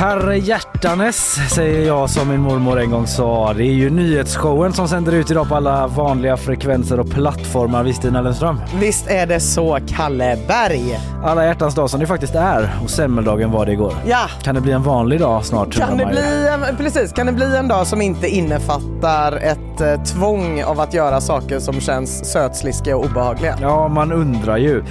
Herre hjärtanes, säger jag som min mormor en gång sa. Det är ju nyhetsshowen som sänder ut idag på alla vanliga frekvenser och plattformar. Visst Stina Lundström? Visst är det så, Kalle Berg? Alla hjärtans dag som det faktiskt är och semmeldagen var det igår. Ja. Kan det bli en vanlig dag snart? Kan det, bli, en- precis, kan det bli en dag som inte innefattar ett eh, tvång av att göra saker som känns sötsliskiga och obehagliga? Ja, man undrar ju.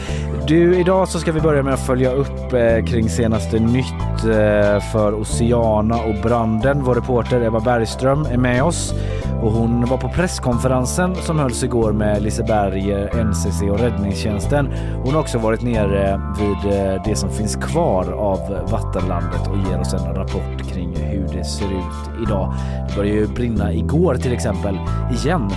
Du, idag så ska vi börja med att följa upp eh, kring senaste nytt eh, för Oceana och branden. Vår reporter Eva Bergström är med oss och hon var på presskonferensen som hölls igår med Liseberg, NCC och räddningstjänsten. Hon har också varit nere vid eh, det som finns kvar av vattenlandet och ger oss en rapport kring hur det ser ut idag. Det började ju brinna igår till exempel igen.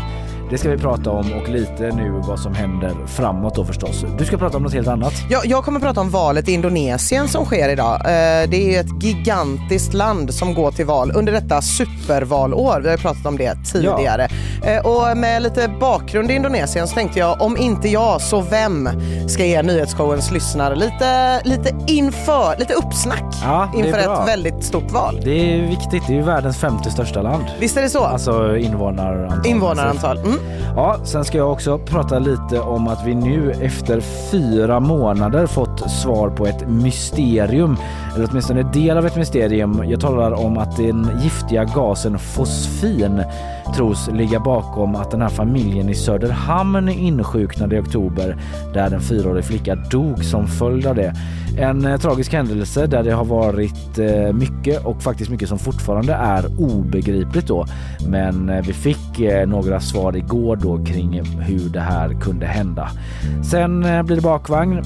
Det ska vi prata om och lite nu vad som händer framåt då förstås. Du ska prata om något helt annat. Jag, jag kommer prata om valet i Indonesien som sker idag. Eh, det är ett gigantiskt land som går till val under detta supervalår. Vi har pratat om det tidigare. Eh, och med lite bakgrund i Indonesien så tänkte jag, om inte jag så vem ska ge nyhetsshowens lyssnare lite, lite inför, lite uppsnack Ja, inför ett väldigt stort val. Det är viktigt, det är ju världens femte största land. Visst är det så? Alltså invånarantal. Invånarantal. Mm. Ja, sen ska jag också prata lite om att vi nu efter fyra månader fått svar på ett mysterium, eller åtminstone en del av ett mysterium. Jag talar om att den giftiga gasen fosfin tros ligga bakom att den här familjen i Söderhamn insjuknade i oktober där en fyraårig flicka dog som följd av det. En eh, tragisk händelse där det har varit eh, mycket och faktiskt mycket som fortfarande är obegripligt då. Men eh, vi fick några svar igår då kring hur det här kunde hända. Sen blir det bakvagn.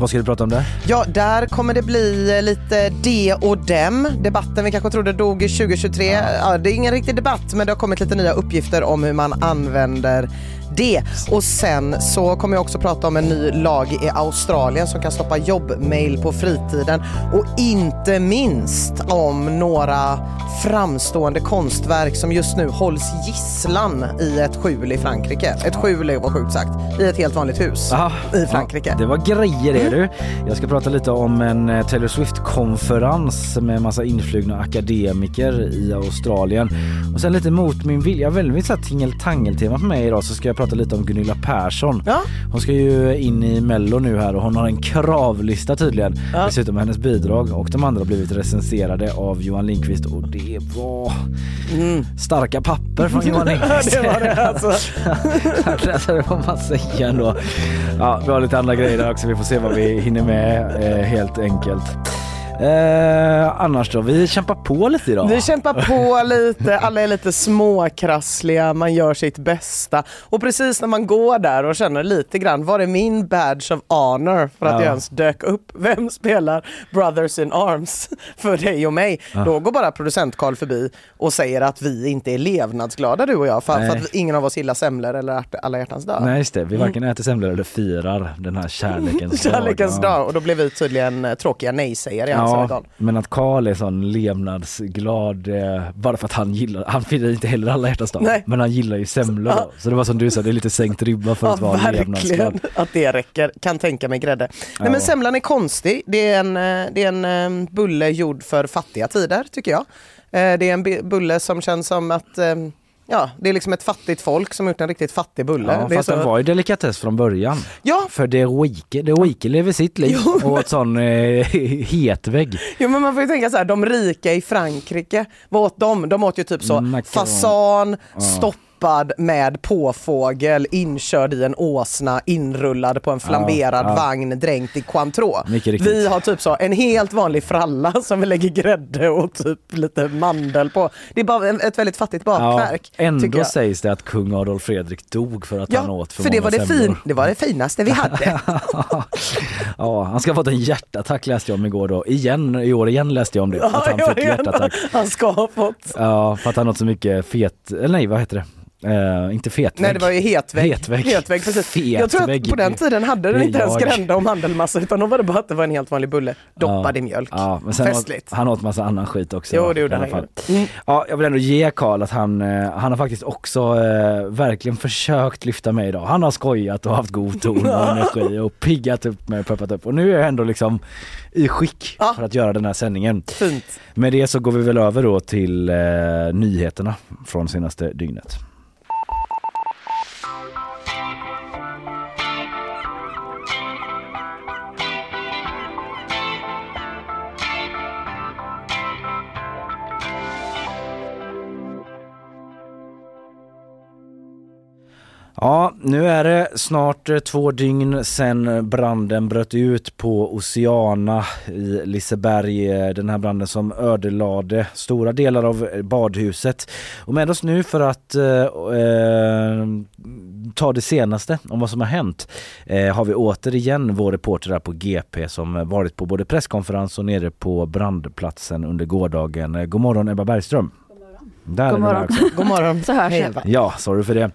Vad ska du prata om där? Ja, där kommer det bli eh, lite de och dem. Debatten vi kanske trodde dog 2023. Ja. det är ingen riktig debatt, men det har kommit lite nya uppgifter om hur man använder det. Och sen så kommer jag också prata om en ny lag i Australien som kan stoppa jobbmail på fritiden. Och inte minst om några framstående konstverk som just nu hålls gisslan i ett skjul i Frankrike. Ett skjul är vad sjukt sagt. I ett helt vanligt hus Aha. i Frankrike. Det var grejer det du. Jag ska prata lite om en eh, Taylor Swift-konferens med massa influgna akademiker i Australien. Och sen lite mot min vilja, väldigt så här tingeltangel-tema för mig idag så ska jag prata lite om Gunilla Persson. Ja. Hon ska ju in i mello nu här och hon har en kravlista tydligen. Ja. Dessutom har hennes bidrag och de andra har blivit recenserade av Johan Lindqvist och det var starka papper från Johan Lindqvist. Mm. det var det alltså. alltså, det får man säga ändå. Ja, vi har lite andra grejer där också. Vi får se vad vi hinner med eh, helt enkelt. Eh, annars då? Vi kämpar på lite idag. Vi kämpar på lite, alla är lite småkrassliga, man gör sitt bästa. Och precis när man går där och känner lite grann, var är min badge of honor för att Ja. jag ens dök upp? Vem spelar Brothers in Arms för dig och mig? Då går bara producent Karl förbi och säger att vi inte är levnadsglada du och jag för, för att ingen av oss gillar semlor eller alla hjärtans dag. Nej just det, vi varken äter semlor eller firar den här kärlekens dag. Kärlekens Ja. dag och då blev vi tydligen eh, tråkiga nej-sägare i hans Ja, men att Karl är sån levnadsglad eh, bara för att han gillar, han firar inte heller alla hjärtans dag, Nej. men han gillar ju semlor då. Så det var som du sa, det är lite sänkt ribba för att Ja, vara verkligen levnadsglad. att det räcker. Kan tänka mig grädde. Nej Ja. men semlan är konstig. Det är en, eh, det är en eh, bulle gjord för fattiga tider tycker jag. Eh, Det är en bulle som känns som att Ja, det är liksom ett fattigt folk som gjort en riktigt fattig bulle. Ja, det fast så... den var ju delikatess från början. ja, För det rike, det rike lever sitt liv Jo, åt sån eh, hetvägg. jo, men man får ju tänka så här, de rika i Frankrike, vad åt de? De åt ju typ så Macaron. fasan, stoppad med påfågel, inkörd i en åsna, inrullad på en flamberad ja. vagn dränkt i Cointreau. Vi har typ så en helt vanlig fralla som vi lägger grädde och typ lite mandel på. Det är bara ett väldigt fattigt bakverk. ändå tycker jag. sägs det att kung Adolf Fredrik dog för att han Ja, åt för, för det många var det, semlor. fin, det var det finaste vi hade. ja, han ska ha fått en hjärtattack läste jag om igår då. Igen, i år igen läste jag om det. att han Ja, fick ja, hjärtattack. Han ska ha fått. Ja, för att han åt så mycket fet, eller nej vad heter det? Eh, inte fetvägg. Nej det var ju hetvägg. Hetvägg. hetvägg precis. Jag tror Fetvägg. att på den tiden hade den inte ens grända och mandelmassa utan då var det bara att det var en helt vanlig bulle doppad Ja. i mjölk. Ja, men sen åt, Festligt. han åt massa annan skit också. Jo, det gjorde han. Mm. Ja, jag vill ändå ge Karl att han, eh, han har faktiskt också eh, verkligen försökt lyfta mig idag. Han har skojat och haft god ton och energi och piggat upp mig och peppat upp. Och nu är jag ändå liksom i skick för att göra den här sändningen. Fint. Med det så går vi väl över då till nyheterna från senaste dygnet. Ja, nu är det snart eh, två dygn sedan branden bröt ut på Oceana i Liseberg. Eh, Den här branden som ödelade stora delar av eh, badhuset. Och med oss nu för att eh, ta det senaste om vad som har hänt eh, har vi återigen vår reporter här på GP som varit på både presskonferens och nere på brandplatsen under gårdagen. God morgon Ebba Bergström. Där är God morgon. också. God morgon. Så hörs. Eva. Ja, sorry för det.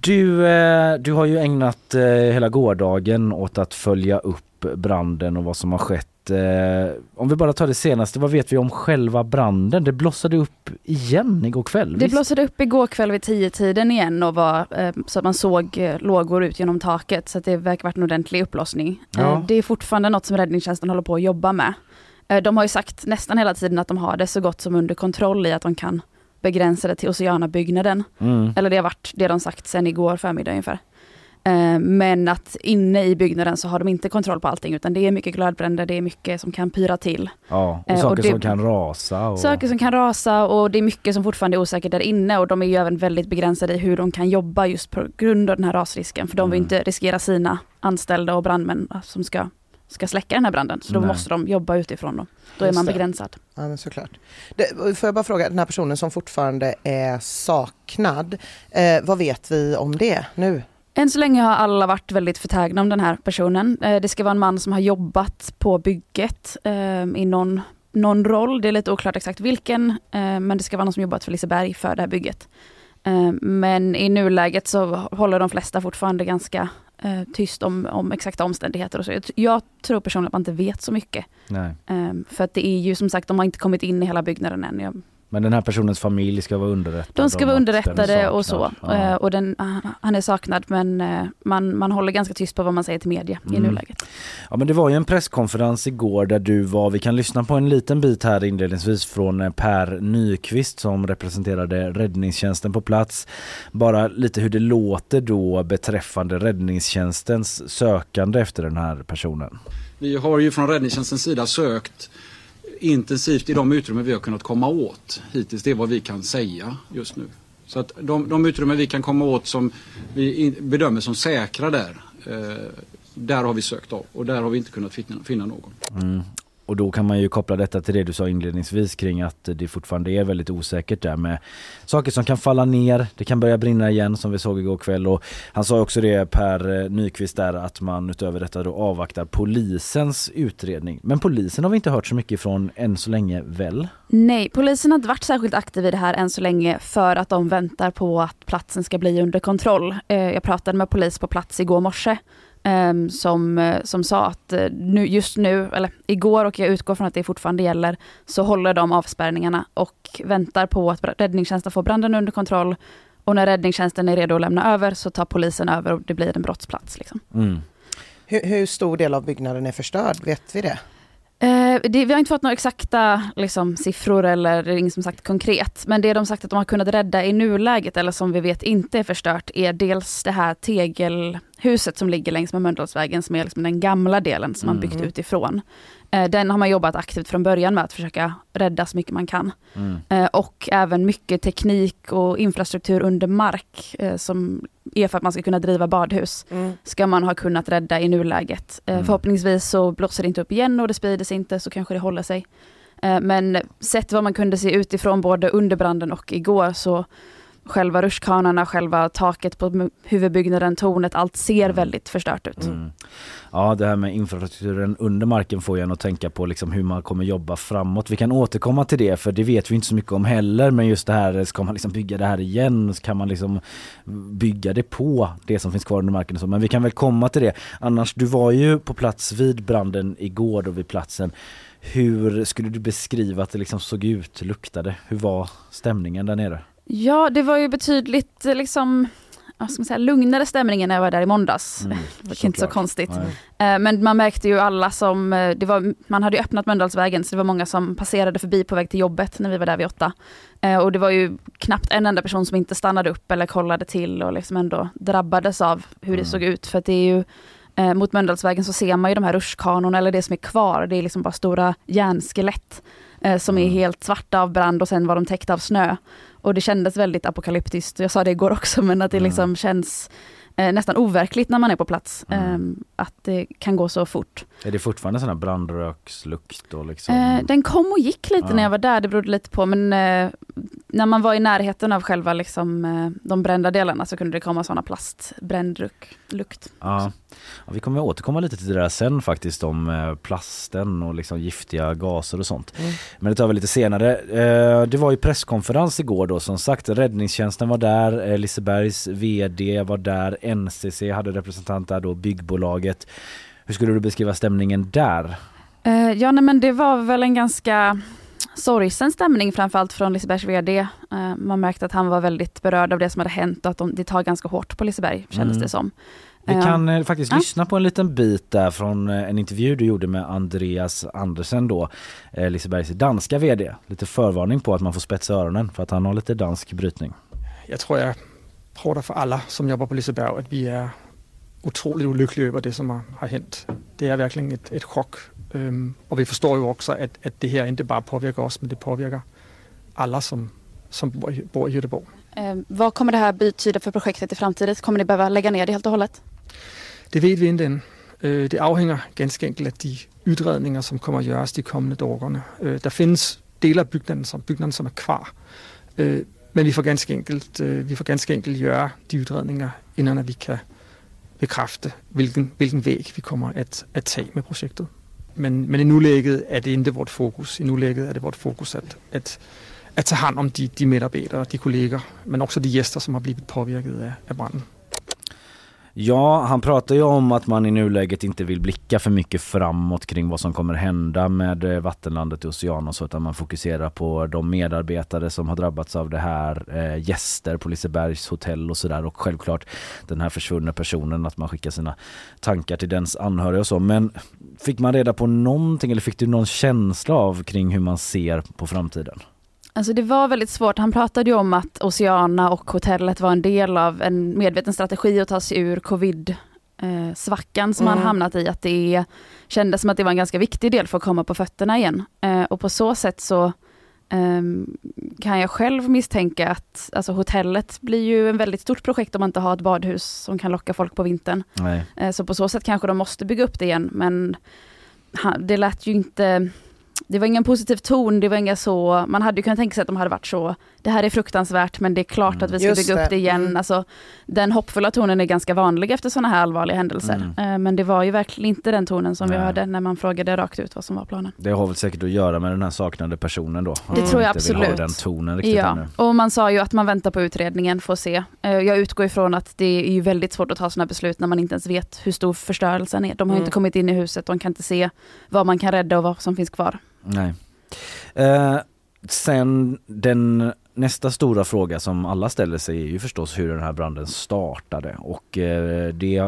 Du, eh, du har ju ägnat eh, hela gårdagen åt att följa upp branden och vad som har skett. Eh, om vi bara tar det senaste, vad vet vi om själva branden? Det blossade upp igen igår kväll. Det visst? blossade upp igår kväll vid tio tiden igen och var så att man såg lågor ut genom taket så att det verkar varit en ordentlig upplossning. Ja. Det är fortfarande något som räddningstjänsten håller på att jobba med. De har ju sagt nästan hela tiden att de har det så gott som under kontroll i att de kan begränsa det till Oceana-byggnaden. Mm. Eller det har varit det de sagt sedan igår förmiddag ungefär. Eh, Men att inne i byggnaden så har de inte kontroll på allting utan det är mycket glödbränder, det är mycket som kan pyra till. Ja, och Eh, och saker det- som kan rasa. Och... Saker som kan rasa och det är mycket som fortfarande är osäkert där inne och de är ju även väldigt begränsade i hur de kan jobba just på grund av den här rasrisken. För de vill Mm. inte riskera sina anställda och brandmän som ska, ska släcka den här branden. Så då Nej. måste de jobba utifrån dem. Då är man det. begränsad. Ja men såklart. Det, får jag bara fråga, den här personen som fortfarande är saknad, eh, vad vet vi om det nu? Än så länge har alla varit väldigt förtägna om den här personen. Eh, Det ska vara en man som har jobbat på bygget eh, i någon, någon roll. Det är lite oklart exakt vilken, eh, men det ska vara någon som jobbat för Liseberg för det här bygget. Eh, Men i nuläget så håller de flesta fortfarande ganska eh, tyst om, om exakta omständigheter och så. Jag, jag tror personligen att man inte vet så mycket. Eh, För att det är ju som sagt, de har inte kommit in i hela byggnaden än. Jag Men den här personens familj ska vara underrättad? de ska vara underrättade och så. saknad. Eh, Ja. Och den, han är saknad men eh, man, man håller ganska tyst på vad man säger till media i Mm. nuläget. Ja men det var ju en presskonferens igår där du var, vi kan lyssna på en liten bit här inledningsvis från eh, Per Nyqvist som representerade räddningstjänsten på plats. Bara lite hur det låter då beträffande räddningstjänstens sökande efter den här personen. Vi har ju från räddningstjänstens sida sökt intensivt i de utrymmen vi har kunnat komma åt hittills. Det är vad vi kan säga just nu. Så att de, de utrymmen vi kan komma åt som vi in, bedömer som säkra där, eh, där har vi sökt av och där har vi inte kunnat finna, finna någon. Mm. Och då kan man ju koppla detta till det du sa inledningsvis kring att det fortfarande är väldigt osäkert där med saker som kan falla ner, det kan börja brinna igen som vi såg igår kväll och han sa också det Per eh, Nyqvist där att man utöver detta då avvaktar polisens utredning. Men polisen har vi inte hört så mycket ifrån än så länge väl? Nej, polisen har inte varit särskilt aktiv i det här än så länge för att de väntar på att platsen ska bli under kontroll. Eh, jag pratade med polis på plats igår morse som, eh, som sa att uh, nu, just nu, eller igår och jag utgår från att det fortfarande gäller, så håller de avspärrningarna och väntar på att räddningstjänsten får branden under kontroll. Och när räddningstjänsten är redo att lämna över så tar polisen över och det blir en brottsplats. Liksom. Mm. Hur, hur stor del av byggnaden är förstörd? Vet vi det? Eh, det, vi har inte fått några exakta liksom, siffror eller inget som sagt konkret. Men det de sagt att de har kunnat rädda i nuläget eller som vi vet inte är förstört är dels det här tegelhuset som ligger längs med Mölndalsvägen som är liksom den gamla delen som man byggt Mm. utifrån. Eh, den har man jobbat aktivt från början med att försöka rädda så mycket man kan. Mm. Eh, och även mycket teknik och infrastruktur under mark eh, som är för att man ska kunna driva badhus Mm. ska man ha kunnat rädda i nuläget. Mm. Förhoppningsvis så blåser det inte upp igen och det sprider sig inte så kanske det håller sig. Men sett vad man kunde se utifrån både under branden och igår så själva rutschkanarna, själva taket på huvudbyggnaden, tornet, allt ser väldigt förstört ut. Mm. Ja det här med infrastrukturen under marken får en att tänka på liksom hur man kommer jobba framåt. Vi kan återkomma till det för det vet vi inte så mycket om heller men just det här, ska man liksom bygga det här igen? Så kan man liksom bygga det på det som finns kvar under marken och så. Men vi kan väl komma till det. Annars, du var ju på plats vid branden igår då vid platsen. Hur skulle du beskriva att det liksom såg ut, luktade? Hur var stämningen där nere? Ja, det var ju betydligt eh, liksom, vad ska man säga, lugnare stämning än när jag var där i måndags. Mm, det var inte så såklart. konstigt. Nej. Eh, Men man märkte ju alla som, eh, det var, man hade ju öppnat Mölndalsvägen så det var många som passerade förbi på väg till jobbet när vi var där vid åtta. Och det var ju knappt en enda person som inte stannade upp eller kollade till och liksom ändå drabbades av hur det Mm. såg ut. För att det är ju, mot Mölndalsvägen så ser man ju de här rutschkanorna eller det som är kvar, det är liksom bara stora järnskelett eh, som är Mm. helt svarta av brand och sen var de täckta av snö. Och det kändes väldigt apokalyptiskt, jag sa det igår också, men att det Mm. liksom känns eh, nästan overkligt när man är på plats. Mm. Eh, att det kan gå så fort. Är det fortfarande sån här brandrökslukt och liksom? Eh, den kom och gick lite när jag var där, det berodde lite på, men eh, när man var i närheten av själva liksom, eh, de brända delarna så kunde det komma sådana plastbrännlukt. Ja. ja, vi kommer återkomma lite till det där sen faktiskt om eh, plasten och liksom giftiga gaser och sånt. Mm. Men det tar vi lite senare. Eh, Det var ju presskonferens igår då som sagt. Räddningstjänsten var där, Lisebergs VD var där, NCC hade representant där då, byggbolaget. Hur skulle du beskriva stämningen där? Ja, nej, men det var väl en ganska sorgsen stämning framförallt från Lisebergs VD. Eh, man märkte att han var väldigt berörd av det som hade hänt och att de, det tar ganska hårt på Liseberg kändes Mm. det som. Vi Eh, kan eh, faktiskt ja. lyssna på en liten bit där från eh, en intervju du gjorde med Andreas Andersen då, eh, Lisebergs danska VD. Lite förvarning på att man får spetsa öronen för att han har lite dansk brytning. Jeg tror, jeg prater for alle, som jobber på Liseberg, at vi er utroligt ulykkelige over det, som har, har hent. Det er virkelig et, et chok. Øhm, og vi forstår jo også, at, at det her ikke bare påvirker os, men det påvirker alle, som, som bor, i, bor i Göteborg. Eh, vad kommer det här betyda för projektet i framtiden? Kommer ni behöva lägga ner det helt och hållet? Det ved vi ikke end. Øh, det afhænger ganske enkelt af de udredninger, som kommer at gøres de kommende dagerne. Øh, der findes dele af bygningen, som, bygningen, som er kvar. Øh, men vi får ganske enkelt, øh, vi får enkelt gøre de udredninger, inden at vi kan bekræfte, hvilken, hvilken væg vi kommer at, at tage med projektet. Men, men i nuläget är det inte vårt fokus. I nuläget är det vårt fokus att, att, att ta hand om de, de medarbetare, de kollegor men också de gäster som har blivit påverkade av af branden. Ja, han pratar ju om att man i nuläget inte vill blicka för mycket framåt kring vad som kommer hända med eh, vattenlandet i Oceanos, så utan man fokuserar på de medarbetare som har drabbats av det här, eh, gäster på Lisebergs hotell och sådär och självklart den här försvunna personen att man skickar sina tankar till dens anhöriga och så. Men fick man reda på någonting eller fick du någon känsla av kring hur man ser på framtiden? Alltså det var väldigt svårt. Han pratade ju om att Oceana och hotellet var en del av en medveten strategi att ta sig ur covid-svackan som Mm. han hamnat i. Att det kändes som att det var en ganska viktig del för att komma på fötterna igen. Eh, och på så sätt så ehm, kan jag själv misstänka att alltså hotellet blir ju en väldigt stort projekt om man inte har ett badhus som kan locka folk på vintern. Eh, Så på så sätt kanske de måste bygga upp det igen men han, det lät ju inte det var ingen positiv ton, det var inga så, man hade ju kunnat tänka sig att de hade varit så, det här är fruktansvärt men det är klart att vi ska Just bygga upp det. det igen. Mm. Alltså, den hoppfulla tonen är ganska vanlig efter sådana här allvarliga händelser. Mm. Eh, Men det var ju verkligen inte den tonen som vi Nej. hörde när man frågade rakt ut vad som var planen. Det har väl säkert att göra med den här saknade personen då. Det tror jag absolut. den tonen riktigt Ja, ännu. och man sa ju att man väntar på utredningen för att se. Eh, Jag utgår ifrån att det är ju väldigt svårt att ta sådana beslut när man inte ens vet hur stor förstörelsen är. De har Mm. inte kommit in i huset, de kan inte se vad man kan rädda och vad som finns kvar. Nej. Eh, sen den nästa stora fråga som alla ställer sig är ju förstås hur den här branden startade och eh, det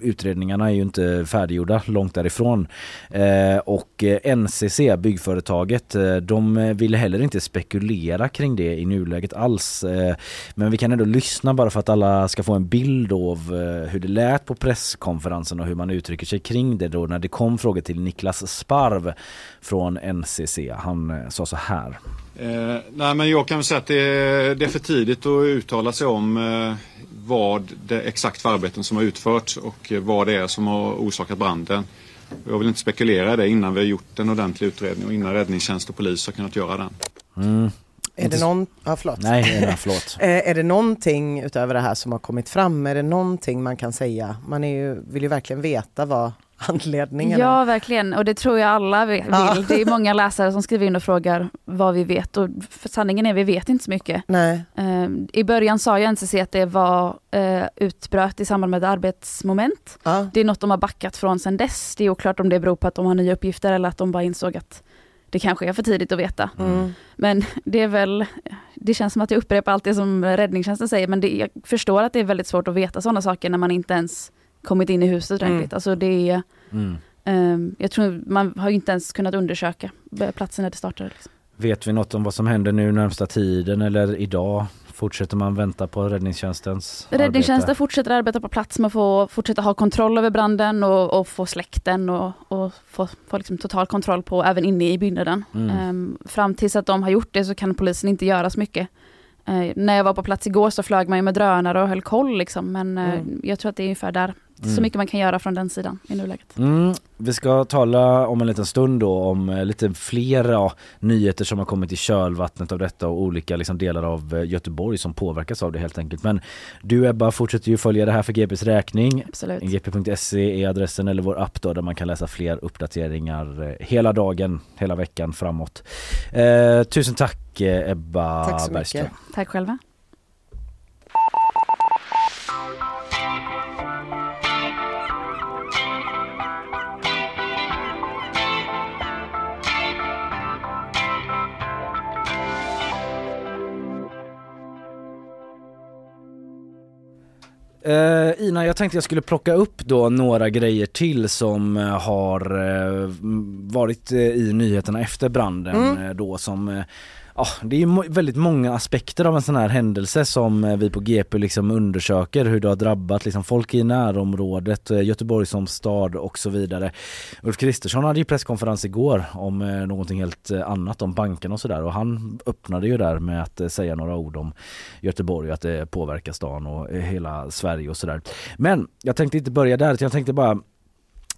utredningarna är ju inte färdiggjorda långt därifrån eh, och eh, NCC, byggföretaget, eh, de ville heller inte spekulera kring det i nuläget alls. Eh, men vi kan ändå lyssna bara för att alla ska få en bild av eh, hur det lät på presskonferensen och hur man uttrycker sig kring det då när det kom frågor till Niklas Sparv från NCC. Han sa så här. Eh, nej, men jag kan säga att det är, det är för tidigt att uttala sig om eh, vad det exakt för arbeten som har utförts och eh, vad det är som har orsakat branden. Jag vill inte spekulera i det innan vi har gjort en ordentlig utredning och innan räddningstjänst och polis har kunnat göra den. Mm. Är det någon, ja förlåt. Nej, nej, förlåt. Eh, Är det någonting utöver det här som har kommit fram? Är det någonting man kan säga? Man är ju, vill ju verkligen veta vad anledningen är. Ja, verkligen. Och det tror jag alla vi- vill. Ja. Det är många läsare som skriver in och frågar vad vi vet. Och för sanningen är vi vet inte så mycket. Nej. Eh, I början sa ju NCC att det var eh, utbröt i samband med ett arbetsmoment. Ja. Det är något de har backat från sedan dess. Det är oklart om det beror på att de har nya uppgifter eller att de bara insåg att det kanske är för tidigt att veta. Mm. Men det är väl, det känns som att jag upprepar allt det som räddningstjänsten säger, men det, jag förstår att det är väldigt svårt att veta sådana saker när man inte ens kommit in i huset ordentligt. Mm. Alltså det är, Mm. ehm, jag tror man har ju inte ens kunnat undersöka platsen när det startade. Liksom. Vet vi något om vad som händer nu närmsta tiden eller idag? Fortsätter man vänta på räddningstjänstens Räddningstjänsten arbete? fortsätter arbeta på plats med att fortsätta ha kontroll över branden och, och få släkten och, och få, få liksom total kontroll på även inne i byggnaden. Mm. Ehm, fram tills att de har gjort det så kan polisen inte göra så mycket. Eh, när jag var på plats igår så flög man ju med drönare och höll koll liksom, men eh, Mm. jag tror att det är ungefär där. Mm. Så mycket man kan göra från den sidan i nuläget. Mm, vi ska tala om en liten stund då om eh, lite fler ja, nyheter som har kommit i kölvattnet av detta och olika liksom, delar av eh, Göteborg som påverkas av det helt enkelt. Men du Ebba fortsätter ju följa det här för GPs räkning. Absolut. gp.se är adressen eller vår app då där man kan läsa fler uppdateringar eh, hela dagen, hela veckan framåt. Eh, tusen tack Ebba Tack så Bergström. mycket. Tack själva. Eh, Ina, jag tänkte jag skulle plocka upp då några grejer till som eh, har eh, varit i nyheterna efter branden Mm. då som Ja, det är ju väldigt många aspekter av en sån här händelse som eh, vi på GP liksom undersöker hur det har drabbat liksom folk i närområdet, eh, Göteborg som stad och så vidare. Ulf Kristersson hade ju presskonferens igår om eh, någonting helt annat, om banken och sådär och han öppnade ju där med att säga några ord om Göteborg och att det påverkar stan och hela Sverige och sådär. Men jag tänkte inte börja där, utan jag tänkte bara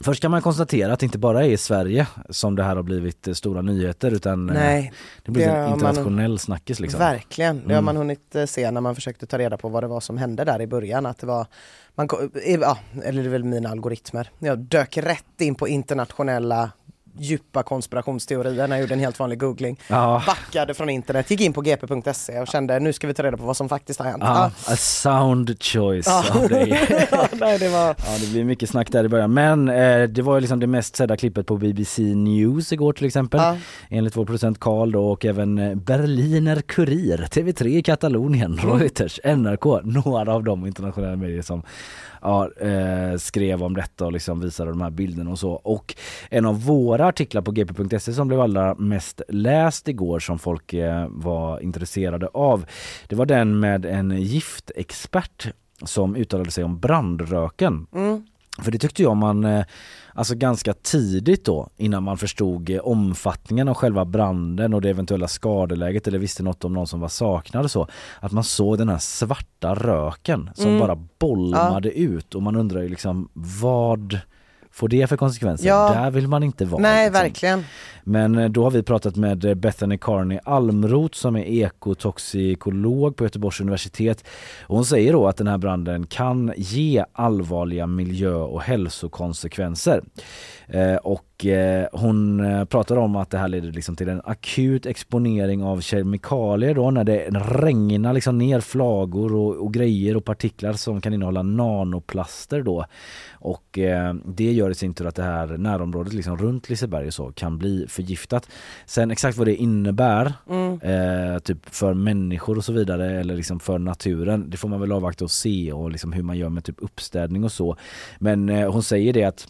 Först kan man konstatera att det inte bara är i Sverige som det här har blivit eh, stora nyheter utan eh, Nej, det blir en har man- internationell snackis liksom. verkligen. Det har Mm. man hunnit eh, se när man försökte ta reda på vad det var som hände där i början. Att det var, man, ja, eller det är väl mina algoritmer. Jag dök rätt in på internationella djupa konspirationsteorier när jag gjorde en helt vanlig googling. Ja. Backade från internet, gick in på gp.se och kände nu ska vi ta reda på vad som faktiskt har hänt. Ja, a sound choice Ja. av dig. Ja, nej, det var... Ja det blir mycket snack där i början men eh, det var ju liksom det mest sedda klippet på BBC News igår till exempel Ja. enligt vår producent Karl då och även eh, Berliner Kurier, TV3 i Katalonien, Reuters, NRK, några av de internationella medier som ja, eh, skrev om detta och liksom visade de här bilderna och så och en av våra artiklar på gp.se som blev allra mest läst igår som folk eh, var intresserade av det var den med en giftexpert som uttalade sig om brandröken. Mm. För det tyckte jag man, eh, alltså ganska tidigt då innan man förstod eh, omfattningen av själva branden och det eventuella skadeläget eller visste något om någon som var saknad och så. Att man såg den här svarta röken som Mm. bara bolmade ut och man undrar ju liksom vad får det för konsekvenser? Ja. Där vill man inte vara. Nej, liksom. verkligen. Men eh, då har vi pratat med eh, Bethany Carney Almroth som är ekotoxikolog på Göteborgs universitet. Och hon säger då att den här branden kan ge allvarliga miljö och hälsokonsekvenser. Eh, och eh, hon eh, pratar om att det här leder liksom till en akut exponering av kemikalier då när det regnar liksom ner flagor och, och grejer och partiklar som kan innehålla nanoplaster då. Och det gör i sin tur att det här närområdet liksom runt Liseberg och så kan bli förgiftat. Sen exakt vad det innebär Mm. eh, typ för människor och så vidare eller liksom för naturen det får man väl avvakta och se och liksom hur man gör med typ uppstädning och så. Men eh, hon säger det att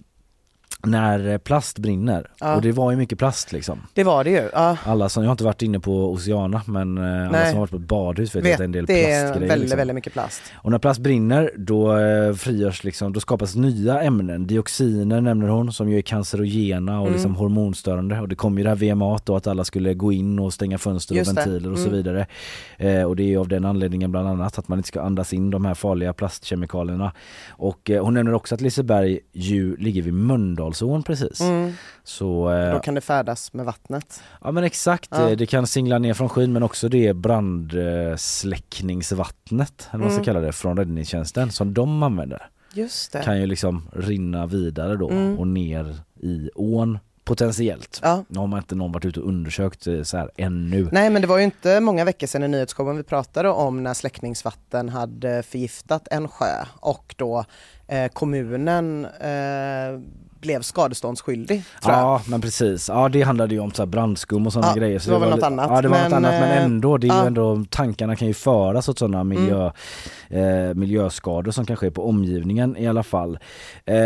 när eh, plast brinner, Ja. och det var ju mycket plast liksom. Det var det ju. Ja. Alla som, jag har inte varit inne på Oceana men eh, alla Nej. som har varit på ett badhus vet, Vet, att det är en del det är plastgrejer. väldigt, liksom. väldigt mycket plast. Och när plast brinner då eh, frigörs liksom, då skapas nya ämnen, dioxiner nämner hon som ju är cancerogena och Mm. liksom hormonstörande och det kom ju det här VMA då att alla skulle gå in och stänga fönster Just och ventiler och så Mm. vidare. Eh, och det är ju av den anledningen bland annat att man inte ska andas in de här farliga plastkemikalierna. Och eh, hon nämner också att Liseberg ju ligger vid Mölndalsån precis. Mm. Så eh, Då kan det färdas med vattnet. Ja men exakt, Ja. Eh, det kan singla ner från skyn men också det brandsläckningsvattnet, eller vad man ska Mm. kalla det, från räddningstjänsten som de använder. Just det. Kan ju liksom rinna vidare då Mm. och ner i ån potentiellt. Ja. Nu har man inte någon varit ute och undersökt eh, så här ännu. Nej men det var ju inte många veckor sedan i nyhetsshowen vi pratade om när släckningsvatten hade förgiftat en sjö och då eh, kommunen eh, blev skadeståndsskyldig. Ja men precis, ja det handlade ju om så brandskum och sådana Ja, grejer. det var väl något annat. Ja det var något Men, annat men eh, ändå, det är ju ja. Mm. ändå, tankarna kan ju föras åt sådana miljö, eh, miljöskador som kan ske på omgivningen i alla fall. Eh,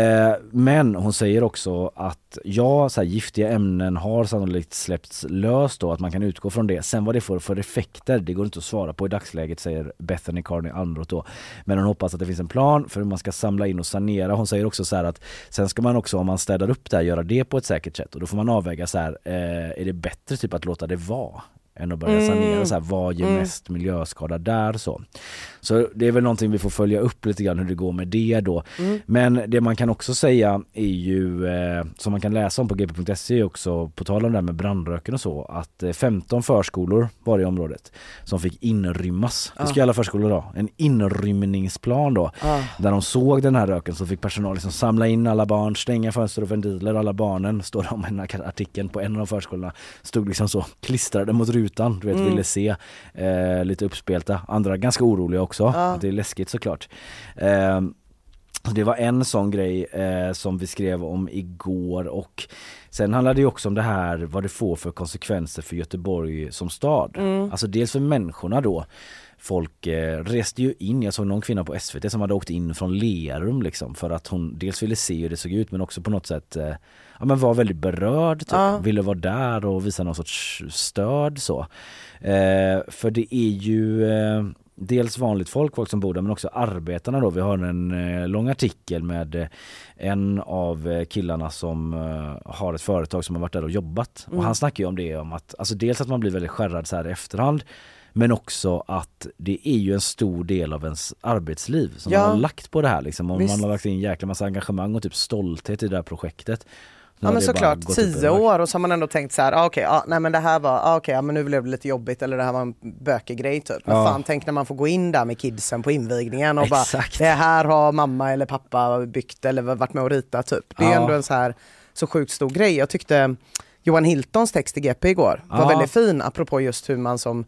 men hon säger också att ja, så här, giftiga ämnen har sannolikt släppts löst då, att man kan utgå från det. Sen vad det får för effekter, det går inte att svara på i dagsläget säger Bethany Carney Almroth då. Men hon hoppas att det finns en plan för hur man ska samla in och sanera. Hon säger också så här att sen ska man också om man städar upp det här göra det på ett säkert sätt. Och då får man avväga så här, eh, är det bättre typ att låta det vara? Än att börja Mm. sanera så här, vad ger Mm. mest miljöskada där så. Så det är väl någonting vi får följa upp lite grann hur det går med det då. Mm. Men det man kan också säga är ju, eh, som man kan läsa om på gp.se också, på tal om det här med brandröken och så, att eh, 15 förskolor var i området som fick inrymmas. Det ska Ah. alla förskolor ha, en inrymningsplan då. Ah. Där de såg den här röken så fick personal liksom samla in alla barn, stänga fönster och ventiler, alla barnen, står det om i den här artikeln på en av förskolorna, stod liksom så klistrade mot rutan, du vet Mm. ville se, eh, lite uppspelta. Andra ganska oroliga också, Ja. det är läskigt såklart. Eh, det var en sån grej eh, som vi skrev om igår och sen handlar det också om det här vad det får för konsekvenser för Göteborg som stad. Mm. Alltså dels för människorna då. Folk eh, reste ju in, jag såg någon kvinna på SVT som hade åkt in från Lerum liksom för att hon dels ville se hur det såg ut men också på något sätt eh, ja, men var väldigt berörd, typ. Ja. ville vara där och visa någon sorts stöd så. Eh, för det är ju eh, dels vanligt folk, folk som bor där men också arbetarna då. Vi har en eh, lång artikel med eh, en av eh, killarna som har ett företag som har varit där och jobbat. Mm. Och han snackar ju om det om att, alltså dels att man blir väldigt skärrad så här i efterhand men också att det är ju en stor del av ens arbetsliv som Ja. man har lagt på det här liksom. Visst. man har lagt in en jäkla massa engagemang och typ stolthet i det här projektet. Ja men bara såklart, tio år och så har man ändå tänkt så här, ah, okej, ah, nej men det här var, ah, okej, ja, men nu blev det lite jobbigt eller det här var en bökig grej typ. Men Ja. fan tänk när man får gå in där med kidsen på invigningen och bara, Exakt. det här har mamma eller pappa byggt eller varit med och ritat typ. Det är Ja. ändå en så här så sjukt stor grej. Jag tyckte Johan Hiltons text i GP igår var Ja. väldigt fin apropå just hur man som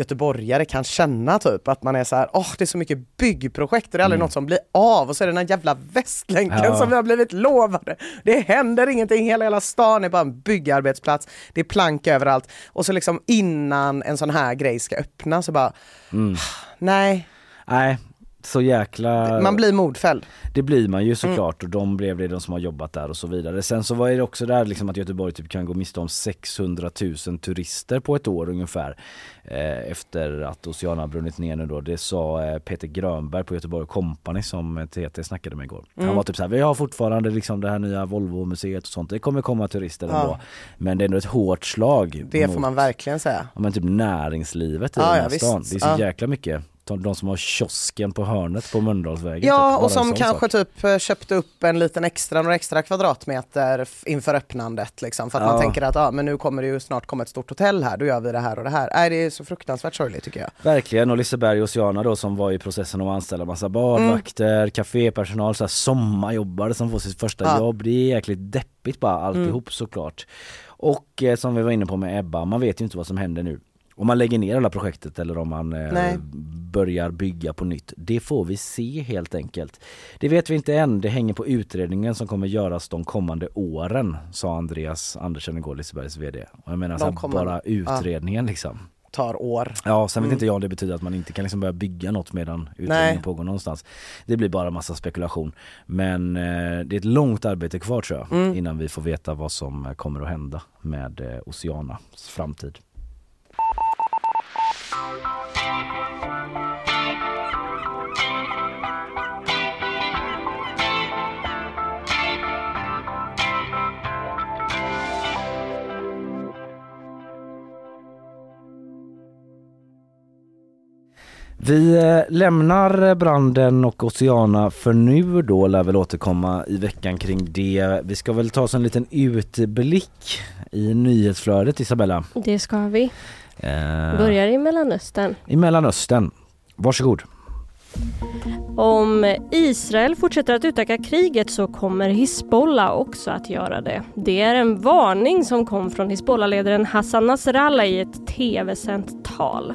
göteborgare kan känna typ att man är så här, åh det är så mycket byggprojekt och det är aldrig Mm. något som blir av och så är det den här jävla västlänken Ja. som vi har blivit lovade. Det händer ingenting, hela hela stan är bara en byggarbetsplats, det är plank överallt och så liksom innan en sån här grej ska öppna så bara, Mm. nej, Nej, så jäkla... man blir modfälld. Det blir man ju såklart och de blev det de som har jobbat där och så vidare. Sen så var det också där liksom att Göteborg typ kan gå miste om 600 000 turister på ett år ungefär. Eh, efter att Oceana har brunnit ner nu då. Det sa eh, Peter Grönberg på Göteborg Company som TT snackade med igår. Han Mm. var typ så här, vi har fortfarande liksom det här nya Volvo-museet och sånt. Det kommer komma turister Ja. ändå. Men det är ändå ett hårt slag. Det mot, får man verkligen säga. Ja men typ näringslivet i Ja, den ja, här visst. stan. Det är så Ja. jäkla mycket de, som har kiosken på hörnet på Mölndalsvägen. Ja, typ. Och som kanske sak. typ eh, köpte upp en liten extra, några extra kvadratmeter inför öppnandet liksom. För att man Ja. tänker att ah, men nu kommer det ju snart komma ett stort hotell här, då gör vi det här och det här. Nej, det är så fruktansvärt sorgligt tycker jag. Verkligen och Liseberg och Oceana då som var i processen att anställa massa badvakter, kafépersonal, så här sommarjobbare som får sitt första Ja. jobb. Det är jäkligt deppigt bara alltihop såklart. Och eh, som vi var inne på med Ebba, man vet ju inte vad som händer nu. Om man lägger ner hela projektet eller om man eh, börjar bygga på nytt. Det får vi se helt enkelt. Det vet vi inte än, det hänger på utredningen som kommer göras de kommande åren, sa Andreas Andersson igår, Lisebergs VD. Och jag menar De så här, bara utredningen liksom. Tar år. Ja, sen vet Mm. inte jag om det betyder att man inte kan liksom börja bygga något medan utredningen pågår någonstans. Det blir bara massa spekulation. Men eh, det är ett långt arbete kvar tror jag Mm. innan vi får veta vad som eh, kommer att hända med eh, Oceanas framtid. Vi eh, lämnar branden och Oceana för nu då, lär väl återkomma i veckan kring det. Vi ska väl ta oss en liten utblick i nyhetsflödet Isabella. Det ska vi. Eh, Börjar i Mellanöstern. I Mellanöstern. Varsågod. Om Israel fortsätter att utöka kriget så kommer Hizbollah också att göra det. Det är en varning som kom från Hizbollah-ledaren Hassan Nasrallah i ett tv-sänt tal.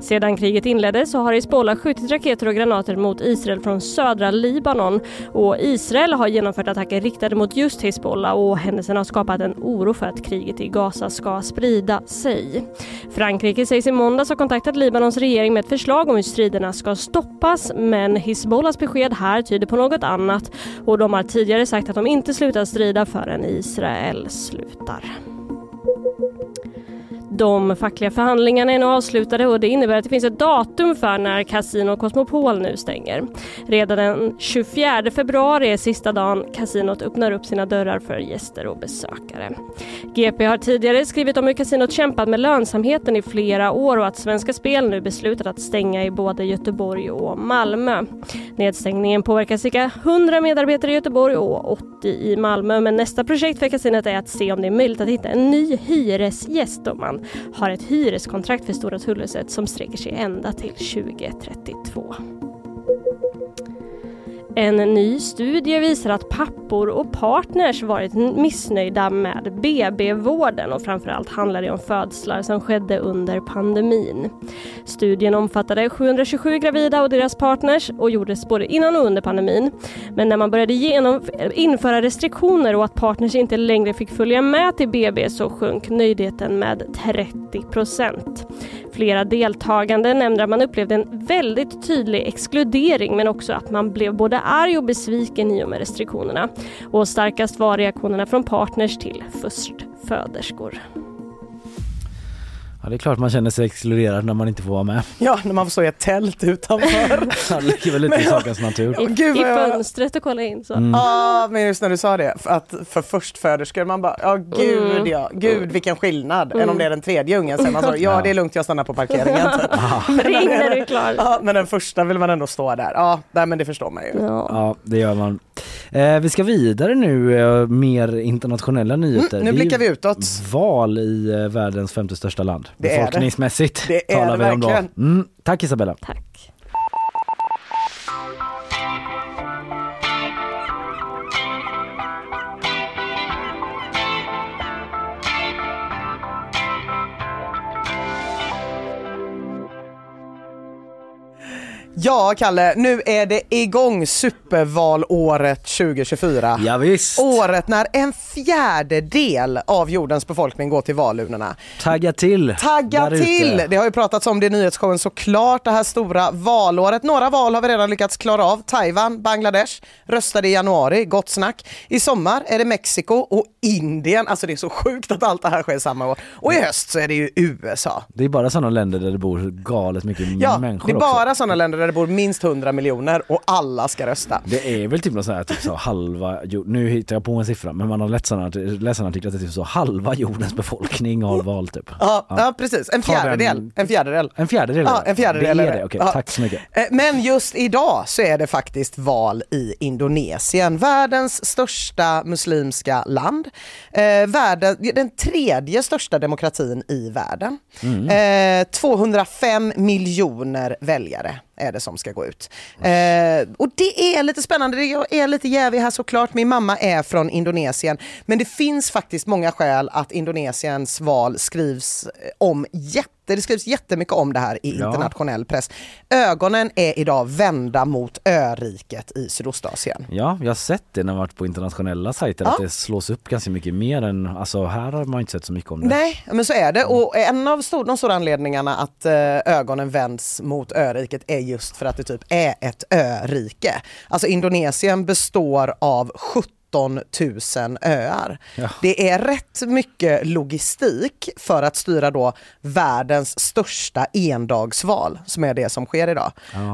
Sedan kriget inleddes så har Hizbollah skjutit raketer och granater mot Israel från södra Libanon och Israel har genomfört attacker riktade mot just Hizbollah och händelsen har skapat en oro för att kriget i Gaza ska sprida sig. Frankrike sägs i måndags ha kontaktat Libanons regering med ett förslag om hur striderna ska stoppas men Hizbollahs besked här tyder på något annat och de har tidigare sagt att de inte slutar strida förrän Israel slutar. De fackliga förhandlingarna är nu avslutade och det innebär att det finns ett datum för när Casino Cosmopol nu stänger. Redan den 24 februari är sista dagen kasinot öppnar upp sina dörrar för gäster och besökare. GP har tidigare skrivit om hur kasinot kämpat med lönsamheten i flera år och att Svenska Spel nu beslutat att stänga i både Göteborg och Malmö. Nedstängningen påverkar cirka 100 medarbetare i Göteborg och 80 i Malmö men nästa projekt för kasinot är att se om det är möjligt att hitta en ny hyresgäst om man har ett hyreskontrakt för Stora Tullhuset som sträcker sig ända till 2032. En ny studie visar att pappor och partners varit missnöjda med BB-vården och framförallt handlar det om födslar som skedde under pandemin. Studien omfattade 727 gravida och deras partners och gjordes både innan och under pandemin. Men när man började genom, eh, införa restriktioner och att partners inte längre fick följa med till BB så sjönk nöjdheten med 30 procent. Flera deltagande nämnde att man upplevde en väldigt tydlig exkludering men också att man blev både arg och besviken i och med restriktionerna. Och starkast var reaktionerna från partners till förstföderskor. Ja, det är klart man känner sig exkluderad när man inte får vara med. Ja, när man får stå i ett tält utanför. Det ligger väl lite i sakens natur. I, Gud, i fönstret och kolla in så. Mm. Ja, men just när du sa det, för att för förstföderskor, man bara, ja gud Mm. ja, gud vilken skillnad. Än om Mm. det är den tredje ungen sen man sa, ja det är lugnt jag stannar på parkeringen. Ring när du är klar. ja, men den första vill man ändå stå där. Ja, nej, men det förstår man ju. Ja. Ja, det gör man. Eh, vi ska vidare nu, eh, mer internationella nyheter. Mm, nu blickar vi utåt. Val i eh, världens femte största land. Det är det. Befolkningsmässigt Det är talar det vi om då. verkligen. Mm, tack Isabella. Tack. Ja, Kalle, nu är det igång supervalåret 2024. Ja, visst. Året när en fjärdedel av jordens befolkning går till valurnorna. Tagga till. Tagga ute. till! Det har ju pratats om det i nyhetsshowen såklart, det här stora valåret. Några val har vi redan lyckats klara av. Taiwan, Bangladesh röstade i januari, gott snack. I sommar är det Mexiko och Indien. Alltså det är så sjukt att allt det här sker samma år. Och i höst så är det ju USA. Det är bara sådana länder där det bor galet mycket Ja, människor det är bara sådana länder där det bor minst 100 miljoner och alla ska rösta. Det är väl typ något sånt här, typ så halva, nu hittar jag på en siffra, men man har läst sådana artiklar att det är typ så halva jordens befolkning har valt typ. Ja, ja. precis, en den- fjärdedel. En fjärdedel. En fjärdedel? Ja, en fjärdedel Det är det. okej, Ja. tack så mycket. Eh, Men just idag så är det faktiskt val i Indonesien, världens största muslimska land. Eh, världen, den tredje största demokratin i världen. Eh, 205 miljoner väljare är det som ska gå ut. Eh, och det är lite spännande, jag är lite jävig här såklart, min mamma är från Indonesien. Men det finns faktiskt många skäl att Indonesiens val skrivs eh, om jätte det skrivs jättemycket om det här i Ja. internationell press. Ögonen är idag vända mot öriket i Sydostasien. Ja, jag har sett det när jag varit på internationella sajter Ja. att det slås upp ganska mycket mer än, alltså här har man inte sett så mycket om det. Nej, men så är det. Och en av stor, de stora anledningarna att eh, ögonen vänds mot öriket är just för att det typ är ett örike. Alltså Indonesien består av 17 000 öar. Ja. Det är rätt mycket logistik för att styra då världens största endagsval som är det som sker idag.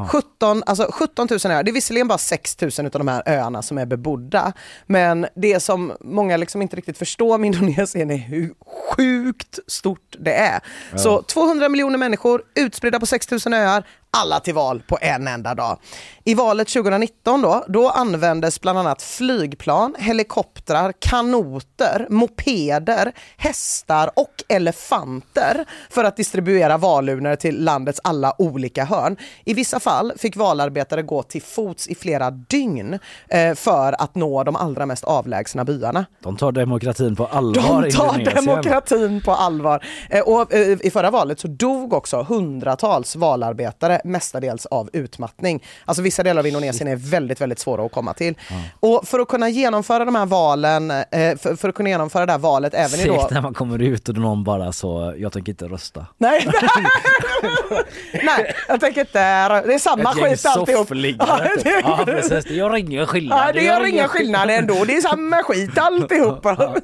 17, alltså 17 000 öar, det är visserligen bara 6 000 av de här öarna som är bebodda. Men det som många liksom inte riktigt förstår med Indonesien är hur sjukt stort det är. Så 200 miljoner människor utspridda på 6 000 öar, alla till val på en enda dag. I valet 2019 då, då användes bland annat flygplan, helikoptrar, kanoter, mopeder, hästar och elefanter för att distribuera valurnor till landets alla olika hörn. I vissa fall fick valarbetare gå till fots i flera dygn eh, för att nå de allra mest avlägsna byarna. De tar demokratin på allvar De tar demokratin på allvar. Eh, Och eh, I förra valet så dog också hundratals valarbetare, mestadels av utmattning. Alltså vissa delar av Indonesien är väldigt, väldigt svåra att komma till. Och för att kunna genomföra de här valen, eh, för, för att kunna genomföra det här valet även i då... Segt när man kommer ut och någon bara så, jag tänker inte rösta. Nej, nej, jag tänker inte... Det är samma Ett skit alltihop. Ja, typ. det- Ja precis, det gör ingen skillnad. Ja, det gör ingen skillnad ändå. Det är samma skit alltihopa.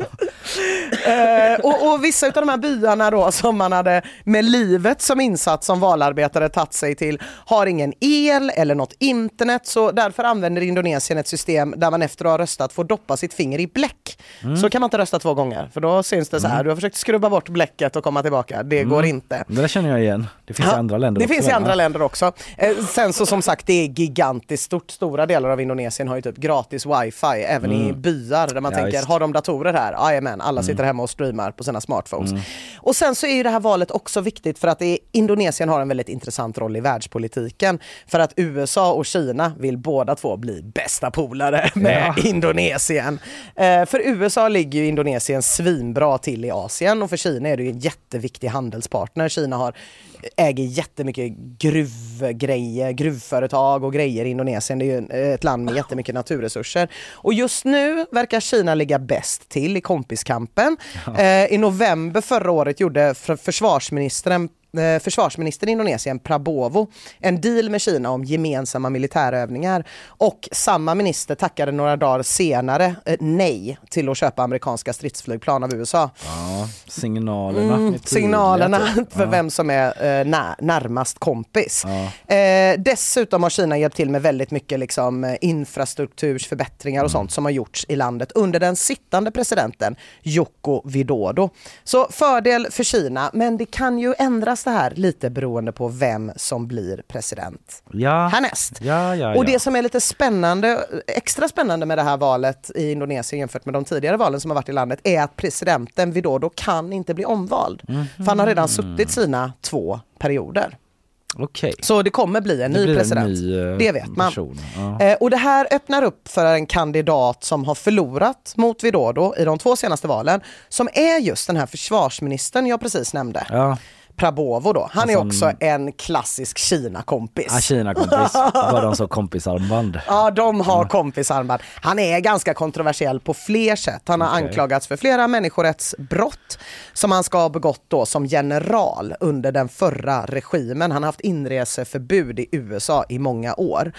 eh, och, och vissa av de här byarna då som man hade med livet som insats som valarbetare tagit sig till har ingen el eller något internet så därför använder Indonesien ett system där man efter att ha röstat får doppa sitt finger i bläck. Så kan man inte rösta två gånger för då syns det så här, du har försökt skrubba bort bläcket och komma tillbaka. Det går inte. Det där känner jag igen. Det finns i Ja, andra länder Det också, finns i andra länder också. Eh, sen så som sagt, det är gigantiskt stort. Stora delar av Indonesien har ju typ gratis wifi, även i byar där man Mm. Ja, tänker. Mm. har de datorer här? Jajamän, alla sitter hemma och streamar på sina smartphones. Och sen så är ju det här valet också viktigt för att är, Indonesien har en väldigt intressant roll i världspolitiken. För att USA och Kina vill båda två bli bästa polare med Indonesien. Eh, för USA ligger ju Indonesien svinbra till i Asien och för Kina är det ju en jätteviktig handelspartner. Kina har äger jättemycket gruvgrejer, gruvföretag och grejer i Indonesien. Det är ju en- ett land med jättemycket naturresurser. Och just nu verkar Kina ligga bäst till i kompiskampen. Eh, I november förra året gjorde för- försvarsministern eh, försvarsministern i Indonesien, Prabowo, en deal med Kina om gemensamma militärövningar. Och samma minister tackade några dagar senare eh, nej till att köpa amerikanska stridsflygplan av USA. Ja, signalerna. Mm, signalerna för Ja. vem som är eh, nä- närmast kompis. Eh, dessutom har Kina hjälpt till med väldigt mycket liksom, infrastruktursförbättringar och sånt som har gjorts i landet under den sittande presidenten Joko Widodo. Så fördel för Kina, men det kan ju ändras det här lite beroende på vem som blir president Ja. härnäst. Ja, ja, Och det som är lite spännande, extra spännande med det här valet i Indonesien jämfört med de tidigare valen som har varit i landet är att presidenten Widodo kan inte bli omvald. För han har redan suttit sina två perioder. Okej. Så det kommer bli en Det ny blir en president. ny, eh, det vet man. ja. Eh, och det här öppnar upp för en kandidat som har förlorat mot Widodo i de två senaste valen, som är just den här försvarsministern jag precis nämnde. Ja, Prabowo då. Han är Alltså, också en klassisk Kina-kompis. ah, Kina-kompis. Var de så kompisarmband? Ja, de har kompisarmband. Han är ganska kontroversiell på fler sätt. Han har anklagats för flera människorättsbrott som han ska ha begått då som general under den förra regimen. Han har haft inreseförbud i USA i många år.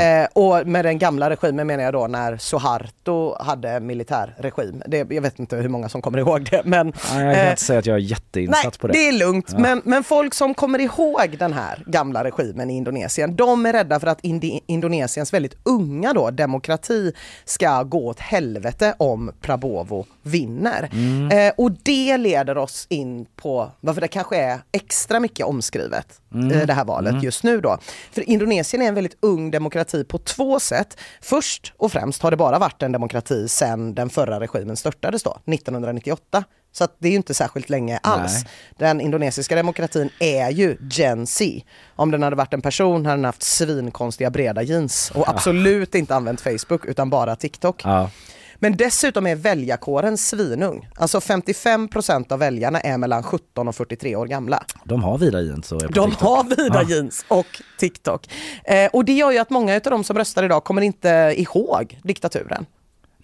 Eh, och med den gamla regimen menar jag då när Suharto hade militär regim. Det, jag vet inte hur många som kommer ihåg det men jag kan eh, inte säga att jag är jätteinsatt Nej, på det. det är lugnt. Ja. Men, men folk som kommer ihåg den här gamla regimen i Indonesien, de är rädda för att Indi Indonesiens väldigt unga då, demokrati ska gå åt helvete om Prabowo vinner. Mm. Eh, och det leder oss in på varför det kanske är extra mycket omskrivet Mm. eh, det här valet Mm. just nu då. För Indonesien är en väldigt ung demokrati på två sätt. Först och främst har det bara varit en demokrati sedan den förra regimen störtades då, 1998. Så att det är ju inte särskilt länge alls. Nej. Den indonesiska demokratin är ju Gen Z. Om den hade varit en person hade den haft svinkonstiga breda jeans och absolut inte använt Facebook utan bara TikTok. Ja. Men dessutom är väljarkåren svinung. Alltså 55% av väljarna är mellan 17 och 43 år gamla. De har vida jeans och är på De TikTok. har vida Ja. jeans och TikTok. Eh, och det gör ju att många av de som röstar idag kommer inte ihåg diktaturen.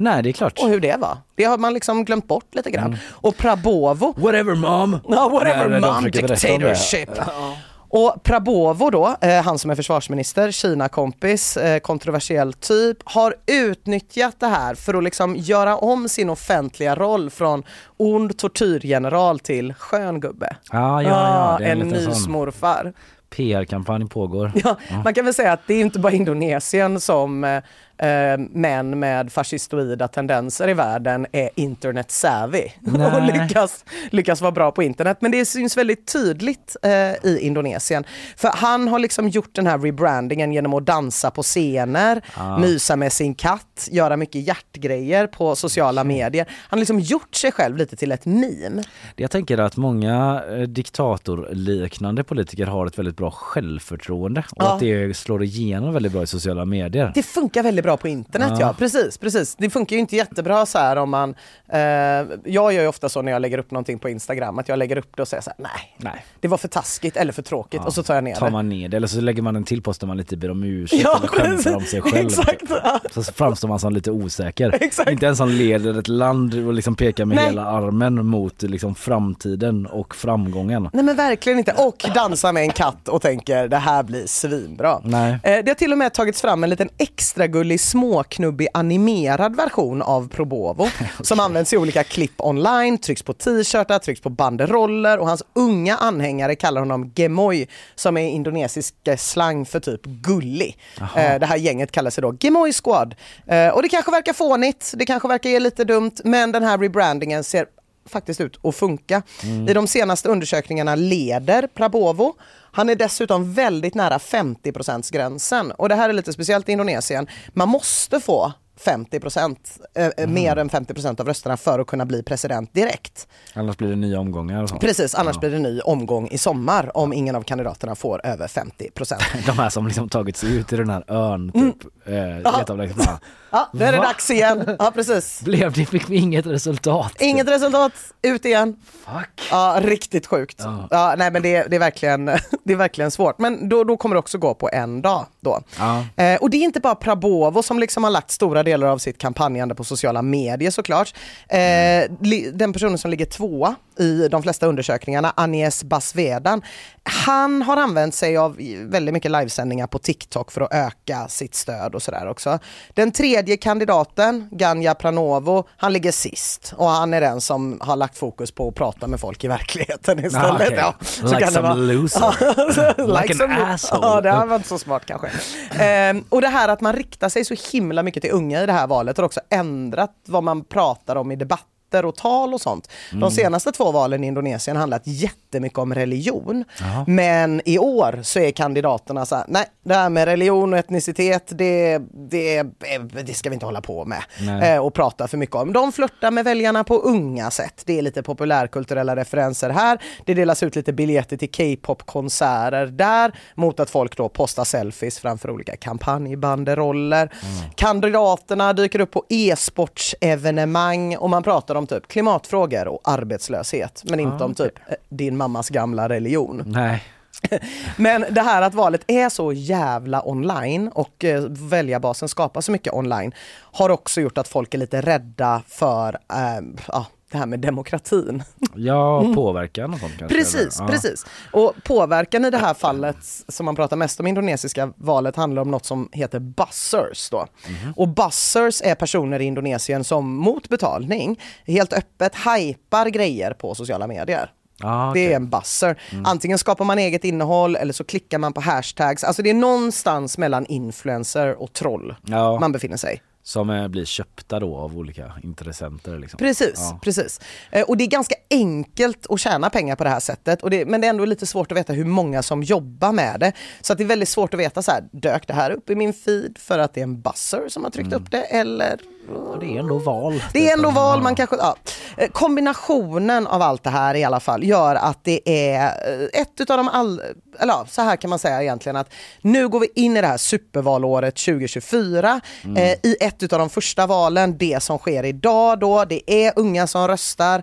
Nej det är klart. Och hur det var. Det har man liksom glömt bort lite grann. Och Prabovo, Whatever mom! Ja, whatever Nej, mom dictatorship. Och Prabovo då, eh, han som är försvarsminister, Kina-kompis, eh, kontroversiell typ, har utnyttjat det här för att liksom göra om sin offentliga roll från ond tortyrgeneral till skön gubbe. Ja, ja, ja. Ah, en mysmorfar. PR-kampanj pågår. Ja, Man kan väl säga att det är inte bara Indonesien som eh, män med fascistoida tendenser i världen är internet savvy och Nej. lyckas, lyckas vara bra på internet. Men det syns väldigt tydligt eh, i Indonesien. För han har liksom gjort den här rebrandingen genom att dansa på scener, Ah. mysa med sin katt, göra mycket hjärtgrejer på sociala medier. Han har liksom gjort sig själv lite till ett meme. Jag tänker att många eh, diktatorliknande politiker har ett väldigt bra självförtroende och Ja. att det slår igenom väldigt bra i sociala medier. Det funkar väldigt bra på internet ja. Ja. precis, precis. Det funkar ju inte jättebra så här om man, eh, jag gör ju ofta så när jag lägger upp någonting på Instagram att jag lägger upp det och säger så här, nej, Nej. det var för taskigt eller för tråkigt och så tar jag ner Tar det. man ner det eller så lägger man en till post där man lite ber om ursäkt Ja, eller skämtar om sig själv. Exakt. Ja. Så framstår man som lite osäker. Exakt. Inte en som leder ett land och liksom pekar med Nej. hela armen mot liksom framtiden och framgången. Nej men verkligen inte. Och dansa med en katt och tänker det här blir svinbra. Nej. Eh, det har till och med tagits fram en liten extra gullig småknubbig animerad version av Probovo som används i olika klipp online, trycks på t-shirtar, trycks på banderoller och hans unga anhängare kallar honom Gemoy som är indonesisk eh, slang för typ gullig. Eh, det här gänget kallar sig då Gemoy Squad. Eh, och det kanske verkar fånigt, det kanske verkar ge lite dumt men den här rebrandingen ser faktiskt ut att funka. I de senaste undersökningarna leder Prabovo. Han är dessutom väldigt nära 50 gränsen och det här är lite speciellt i Indonesien. Man måste få 50 eh, mer än 50% av rösterna för att kunna bli president direkt. Annars blir det nya omgångar sånt. Precis, annars Ja. blir det ny omgång i sommar om ingen av kandidaterna får över 50% De här som liksom tagit sig ut i den här ön typ. Mm. Eh. Ja, nu är det Va? dags igen. Ja, precis. Blev det, fick vi inget resultat. Inget resultat, ut igen. Fuck. Ja, riktigt sjukt. Ja. Ja. nej men det, det, är verkligen, det är verkligen svårt. Men då, då kommer det också gå på en dag. Då. Ja. Eh, och det är inte bara Prabovo som liksom har lagt stora delar av sitt kampanjande på sociala medier såklart. Eh, li, den personen som ligger tvåa i de flesta undersökningarna, Agnes Basvedan, han har använt sig av väldigt mycket livesändningar på TikTok för att öka sitt stöd och sådär också. Den tredje kandidaten, Ganja Pranovo, han ligger sist och han är den som har lagt fokus på att prata med folk i verkligheten istället. Ah, okej. Ja, Like kan det some vara. loser. Like an some- asshole. Ja, det var inte så smart kanske. Ehm, och det här att man riktar sig så himla mycket till unga i det här valet har också ändrat vad man pratar om i debatter och tal och sånt. Mm. De senaste två valen i Indonesien handlat jättemycket om religion. Men i år så är kandidaterna så här, nej det här med religion och etnicitet det, det, det ska vi inte hålla på med Nej. eh, och prata för mycket om. De flörtar med väljarna på unga sätt. Det är lite populärkulturella referenser här. Det delas ut lite biljetter till K-pop-konserter där mot att folk då postar selfies framför olika kampanjbanderoller. Kandidaterna dyker upp på e-sportsevenemang och man pratar om typ klimatfrågor och arbetslöshet men inte Ah, om typ eh, din mammas gamla religion. Nej. Men det här att valet är så jävla online och eh, väljarbasen skapar så mycket online har också gjort att folk är lite rädda för eh, ja, det här med demokratin. Ja, påverkan och sånt kanske. Precis, eller? Precis. Och påverkan i det här fallet som man pratar mest om indonesiska valet handlar om något som heter buzzers. Då. Mhm. Och buzzers är personer i Indonesien som mot betalning helt öppet hypar grejer på sociala medier. Ah, Det okej. är en buzzer. Mm. Antingen skapar man eget innehåll eller så klickar man på hashtags. Alltså det är någonstans mellan influencer och troll Ja. man befinner sig. Som blir köpta då av olika intressenter. Liksom. Precis, Ja. precis. Eh, Och det är ganska enkelt att tjäna pengar på det här sättet. Och det, men det är ändå lite svårt att veta hur många som jobbar med det. Så att det är väldigt svårt att veta så här, dök det här upp i min feed för att det är en buzzer som har tryckt upp det eller det är ändå val. Det är ändå val, man kanske, ja. Eh, Kombinationen av allt det här i alla fall gör att det är eh, ett utav de all, eller ja, så här kan man säga egentligen att nu går vi in i det här supervalåret 2024. Mm. Eh, I ett utav de första valen, det som sker idag då, det är unga som röstar.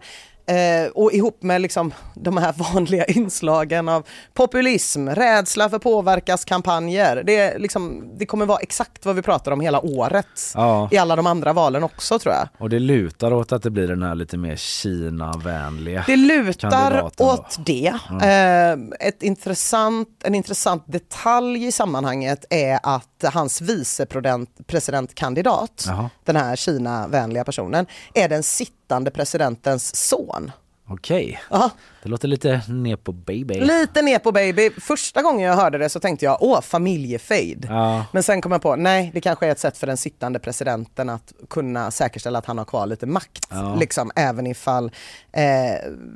Eh, och ihop med liksom de här vanliga inslagen av populism, rädsla för påverkas-kampanjer. Det, liksom, det kommer vara exakt vad vi pratar om hela året Ja. i alla de andra valen också tror jag. Och det lutar åt att det blir den här lite mer Kina-vänliga Det lutar då. åt det. Ja. Eh, ett intressant, en intressant detalj i sammanhanget är att hans vicepresidentkandidat, den här Kina-vänliga personen, är den sittande presidentens son. Okej, Ja. Det låter lite ner på baby. Lite ner på baby. Första gången jag hörde det så tänkte jag, åh, familjefejd. Ja. Men sen kom jag på, nej, det kanske är ett sätt för den sittande presidenten att kunna säkerställa att han har kvar lite makt. Ja. Liksom, även ifall, eh,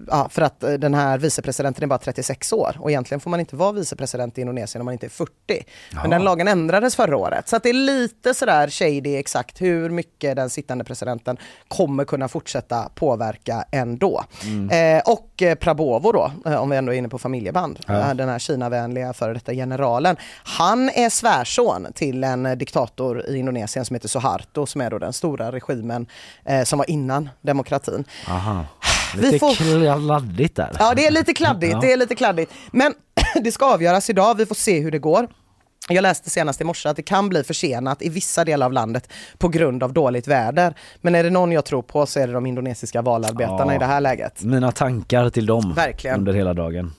ja, för att eh, den här vicepresidenten är bara 36 år och egentligen får man inte vara vicepresident i Indonesien om man inte är 40. Ja. Men den lagen ändrades förra året. Så det är lite sådär shady exakt hur mycket den sittande presidenten kommer kunna fortsätta påverka ändå. Mm. Eh, och eh, Prabowo då, eh, om vi ändå är inne på familjeband, Ja. eh, den här Kina-vänliga före detta generalen. Han är svärson till en diktator i Indonesien som heter Suharto som är då den stora regimen eh, som var innan demokratin. Aha. Vi Lite får- kladdigt där. Ja det är lite kladdigt, Ja. det är lite kladdigt. Men det ska avgöras idag, vi får se hur det går. Jag läste senast i morse att det kan bli försenat i vissa delar av landet på grund av dåligt väder. Men är det någon jag tror på så är det de indonesiska valarbetarna Ja. i det här läget. Mina tankar till dem Verkligen. under hela dagen.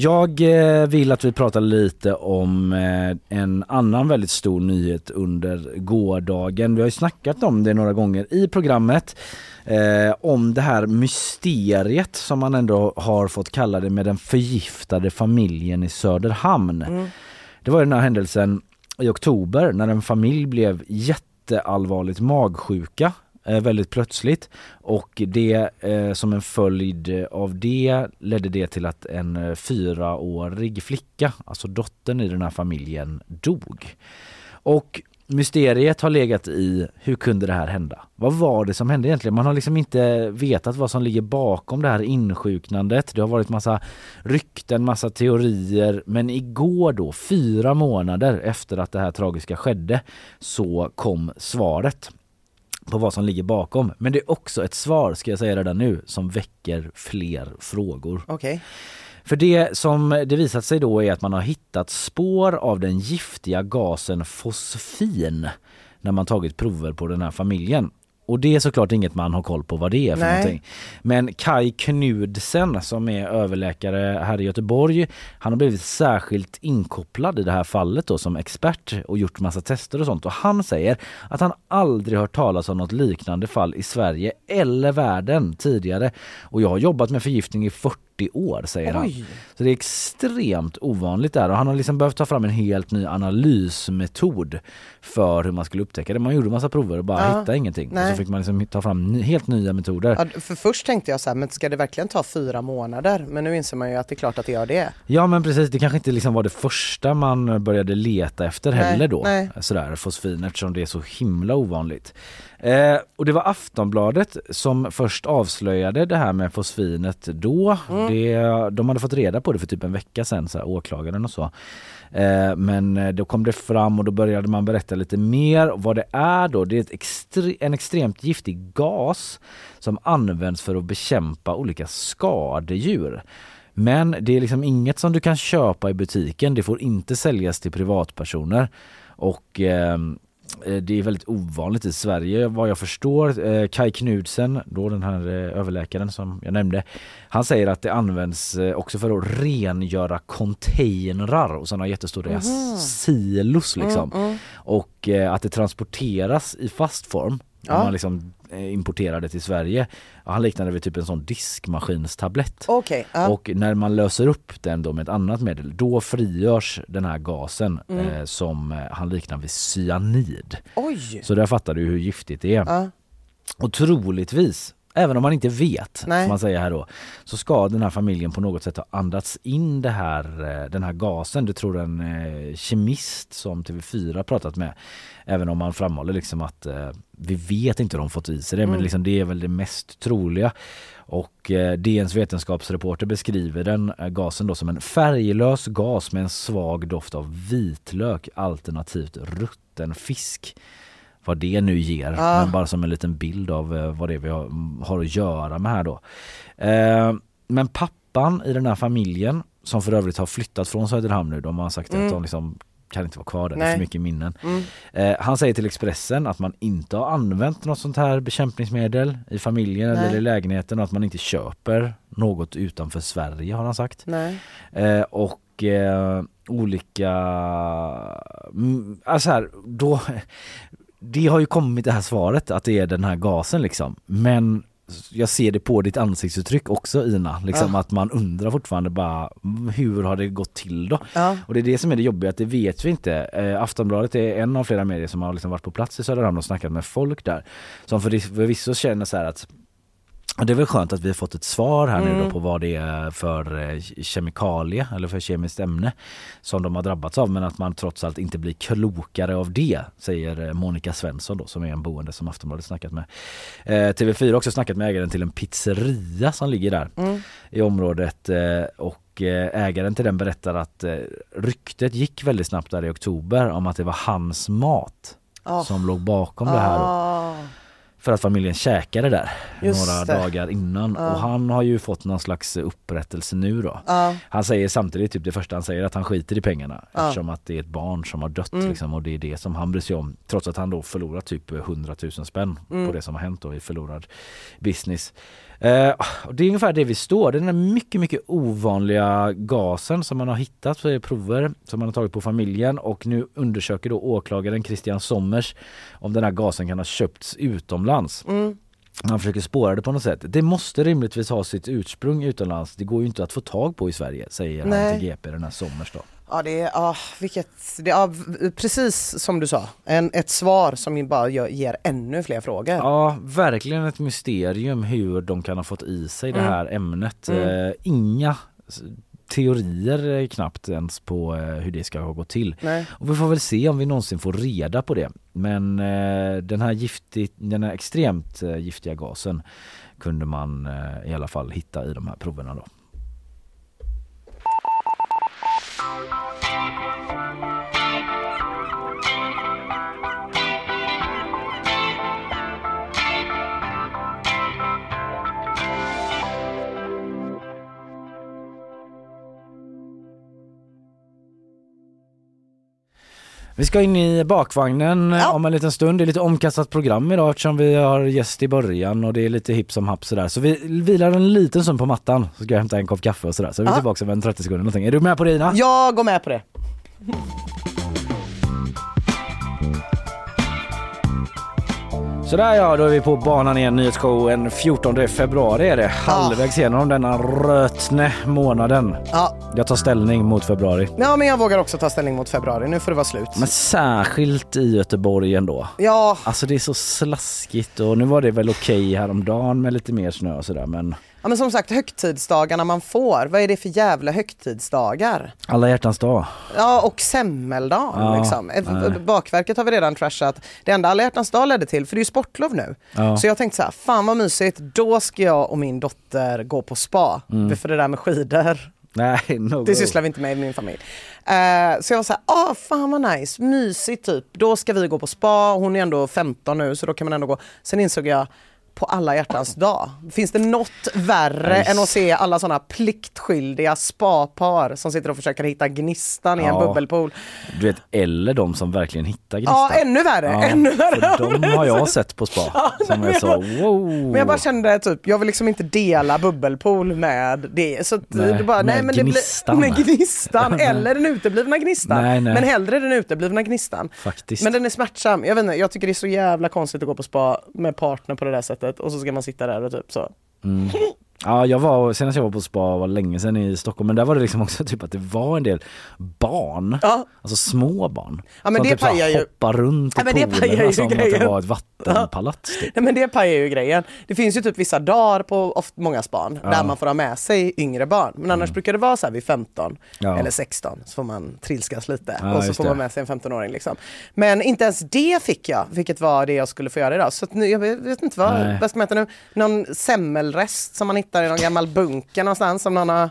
Jag eh, vill att vi pratar lite om eh, en annan väldigt stor nyhet under gårdagen. Vi har ju snackat om det några gånger i programmet. Eh, om det här mysteriet som man ändå har fått kalla det med den förgiftade familjen i Söderhamn. Det var den här händelsen i oktober när en familj blev jätteallvarligt magsjuka Eh, väldigt plötsligt och det eh, som en följd av det ledde det till att en eh, fyraårig flicka, alltså dottern i den här familjen, dog. Och mysteriet har legat i hur kunde det här hända? Vad var det som hände egentligen? Man har liksom inte vetat vad som ligger bakom det här insjuknandet. Det har varit massa rykten, massa teorier. Men igår då, fyra månader efter att det här tragiska skedde, så kom svaret på vad som ligger bakom. Men det är också ett svar, ska jag säga redan nu, som väcker fler frågor. Okej. För det som det visat sig då är att man har hittat spår av den giftiga gasen fosfin när man tagit prover på den här familjen. Och det är såklart inget man har koll på vad det är för Nej. någonting. Men Kai Knudsen som är överläkare här i Göteborg, han har blivit särskilt inkopplad i det här fallet då som expert och gjort massa tester och sånt. Och han säger att han aldrig hört talas om något liknande fall i Sverige eller världen tidigare. Och jag har jobbat med förgiftning i 40 år säger han. Oj. Så det är extremt ovanligt där och han har liksom behövt ta fram en helt ny analysmetod för hur man skulle upptäcka det. Man gjorde massa prover och bara Ja. hittade ingenting. Och så fick man liksom ta fram helt nya metoder. Ja, för först tänkte jag så här, men ska det verkligen ta fyra månader? Men nu inser man ju att det är klart att det gör det. Ja men precis, det kanske inte liksom var det första man började leta efter Nej, heller då. nej. Sådär, fosfin eftersom det är så himla ovanligt. Eh, och det var Aftonbladet som först avslöjade det här med fosfinet då. Mm. Det, de hade fått reda på det för typ en vecka sedan, så här, åklagaren och så. Eh, men eh, då kom det fram och då började man berätta lite mer. Vad det är då, det är ett extre- en extremt giftig gas som används för att bekämpa olika skadedjur. Men det är liksom inget som du kan köpa i butiken. Det får inte säljas till privatpersoner. Och eh, det är väldigt ovanligt i Sverige vad jag förstår. Eh, Kai Knudsen, då den här eh, överläkaren som jag nämnde, han säger att det används eh, också för att rengöra containrar och sådana jättestora Mhm. silos liksom. Mm, mm. Och eh, att det transporteras i fast form. Ja. Man liksom eh, importerar det till Sverige. Han liknade vid typ en sån diskmaskinstablett. Okej, ja. Och när man löser upp den då med ett annat medel, då frigörs den här gasen Mm. eh, som eh, han liknar vid cyanid. Oj! Så där fattar du hur giftigt det är. Ja. Och troligtvis, även om man inte vet, Nej. som man säger här då, så ska den här familjen på något sätt ha andats in det här, eh, den här gasen. Det tror en eh, kemist som TV4 pratat med. Även om man framhåller liksom att eh, vi vet inte hur de fått i sig det, men Mm. liksom det är väl det mest troliga. Och eh, DNs vetenskapsreporter beskriver den eh, gasen då som en färglös gas med en svag doft av vitlök alternativt rutten fisk vad det nu ger. Ja. Men bara som en liten bild av eh, vad det är vi har, har att göra med här då. Eh, men pappan i den här familjen som för övrigt har flyttat från Söderhamn nu, de har sagt Mm. att de liksom kan inte vara kvar där, det är Nej. för mycket minnen. Mm. Eh, han säger till Expressen att man inte har använt något sånt här bekämpningsmedel i familjen Nej. eller i lägenheten och att man inte köper något utanför Sverige har han sagt. Nej. Eh, och eh, olika, mm, alltså här, då, det har ju kommit det här svaret att det är den här gasen liksom. Men jag ser det på ditt ansiktsuttryck också Ina, liksom Ja. att man undrar fortfarande bara "Mm, hur har det gått till då? Ja. Och det är det som är det jobbiga, att det vet vi inte. Eh, Aftonbladet är en av flera medier som har liksom varit på plats i Söderhamn och snackat med folk där. Som för- förvisso känner så här att och det är väl skönt att vi har fått ett svar här nu Mm. då på vad det är för eh, kemikalie eller för kemiskt ämne som de har drabbats av men att man trots allt inte blir klokare av det säger eh, Monica Svensson då som är en boende som Aftonbladet snackat med. Eh, TV4 har också snackat med ägaren till en pizzeria som ligger där Mm. i området eh, och eh, ägaren till den berättar att eh, ryktet gick väldigt snabbt där i oktober om att det var hans mat Ah. som låg bakom det här. Då. För att familjen käkade där Just några det. dagar innan Ja. och han har ju fått någon slags upprättelse nu då. Ja. Han säger samtidigt, typ det första han säger, att han skiter i pengarna Ja. eftersom att det är ett barn som har dött Mm. liksom, och det är det som han bryr sig om. Trots att han då förlorat typ 100 000 spänn Mm. på det som har hänt då i förlorad business. Eh, och det är ungefär det vi står. Det är den här mycket, mycket ovanliga gasen som man har hittat för prover som man har tagit på familjen och nu undersöker då åklagaren Christian Sommers om den här gasen kan ha köpts utomlands. Mm. Man försöker spåra det på något sätt. Det måste rimligtvis ha sitt ursprung utomlands. Det går ju inte att få tag på i Sverige säger Nej. han till GP, den här Sommers då. Ja, det är, ja, vilket, det är precis som du sa, en, ett svar som bara ger ännu fler frågor. Ja, verkligen ett mysterium hur de kan ha fått i sig det Mm. här ämnet. Mm. Eh, inga teorier eh, knappt ens på eh, hur det ska ha gått till. Nej. Och vi får väl se om vi någonsin får reda på det. Men eh, den, här giftig, den här extremt giftiga gasen kunde man i alla fall hitta i de här proverna då. Vi ska in i bakvagnen eh, Ja. om en liten stund. Det är lite omkastat program idag eftersom vi har gäst i början och det är lite hipp som happ sådär. Så vi vilar en liten stund på mattan så ska jag hämta en kopp kaffe och sådär. Så är vi Ja. tillbaka om en 30 sekunder någonting. Är du med på det Ina? Jag går med på det. Sådär ja, då är vi på banan igen. Nyhetsshow den 14 februari är det. Halvvägs igenom denna rötne månaden. Ja. Jag tar ställning mot februari. ja, men jag vågar också ta ställning mot februari. Nu får det vara slut. Men särskilt i Göteborg ändå. Ja, Alltså det är så slaskigt och nu var det väl okej häromdagen med lite mer snö och sådär men ja, men som sagt högtidsdagarna man får, vad är det för jävla högtidsdagar? alla hjärtans dag. Ja, och semmeldagen Ja, liksom. Nej. Bakverket har vi redan trashat. Det enda alla hjärtans dag ledde till, för det är ju sportlov nu. Ja. Så jag tänkte så här, fan vad mysigt, då ska jag och min dotter gå på spa. Mm. För det där med skidor, Nej, no det sysslar vi inte med i min familj. Eh, så jag var så här, ah fan vad nice, mysigt typ. Då ska vi gå på spa, hon är ändå 15 nu så då kan man ändå gå. Sen insåg jag, på alla hjärtans dag? Finns det något värre Nej. än att se alla sådana pliktskyldiga spapar som sitter och försöker hitta gnistan i en Ja. bubbelpool? Du vet, eller de som verkligen hittar gnistan. Ja, ännu värre! Ja, ännu värre. för de har jag sett på spa. som är så wow. Men jag bara kände typ, jag vill liksom inte dela bubbelpool med det. Så Nej, bara, nej, men det blir- gnistan. med gnistan. eller den uteblivna gnistan. Nej, nej. Men hellre den uteblivna gnistan. Faktiskt. Men den är smärtsam. Jag vet inte, jag tycker det är så jävla konstigt att gå på spa med partner på det där sättet och så ska man sitta där och typ så. Mm. Ja, jag var, senast jag var på spa var länge sedan i Stockholm men där var det liksom också typ att det var en del barn, Ja. alltså små barn. Ja, men som det typ pajar ju- hoppar runt i Ja, ju som att grejen. det var ett vattenpalats. Typ. Nej men det pajar ju grejen. Det finns ju typ vissa dagar på ofta, många span Ja. där man får ha med sig yngre barn. Men annars brukar det vara så här vid 15 Ja. eller 16 så får man trilskas lite Ja, och så får man med sig en 15-åring liksom. Men inte ens det fick jag, vilket var det jag skulle få göra idag. Så att nu, jag vet inte vad, vad ska man äta nu? Någon semmelrest som man hittar i någon gammal bunker någonstans som någon har,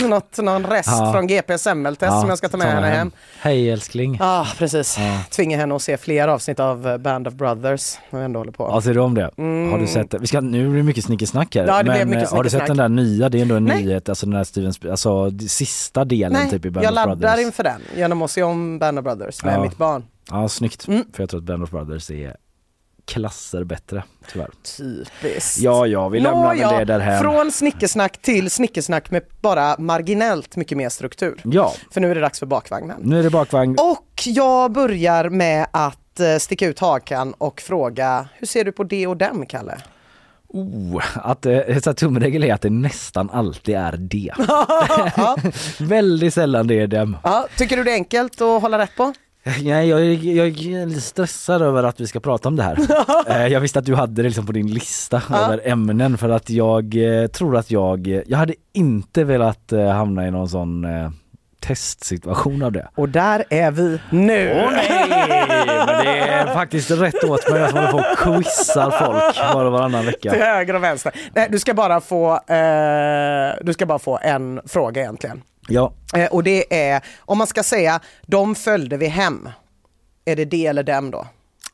något, någon rest Ja. från GPs semmeltest Ja, som jag ska ta med henne hem. Hej älskling. Ja, ah, precis. Ja. Tvinga henne att se fler avsnitt av eh, Band of Brothers när vi ändå håller på. Ja, ser du om det? Har du sett? Vi ska, nu blir det mycket snickesnack här. Ja, det men mycket eh, har du sett den där nya? Det är ändå en Nej. nyhet, alltså den där Steven alltså sista delen Nej, typ i Band jag of laddar Brothers. inför den genom att se om Band of Brothers med mitt barn. Ja, snyggt. Mm. För jag tror att Band of Brothers är klasser bättre, tyvärr. Typiskt. Ja, ja, vi lämnar väl Nåja, det där här. Från snickesnack till snickesnack med bara marginellt mycket mer struktur. Ja, För nu är det dags för bakvagnen. nu är det bakvagn. Och jag börjar med att eh, sticka ut hakan och fråga, hur ser du på det och dem, Kalle? Oh, att eh, så tumregel är att det nästan alltid är det. Väldigt sällan det är dem. Ja, tycker du det är enkelt att hålla rätt på? Nej, jag, är- jag är lite stressad över att vi ska prata om det här. Eh, jag visste att du hade det liksom på din lista över ämnen för att jag eh, tror att jag, jag hade inte velat eh, hamna i någon sån eh, testsituation av det. Och där är vi nu. Åh nej! Men det är faktiskt rätt åt mig. Jag som håller på och quizar folk var och varannan Till vecka. höger och vänster. Nej, du ska bara få, eh, du ska bara få en fråga egentligen. Ja, Eh, och det är, om man ska säga, de följde vi hem. Är det det eller dem då?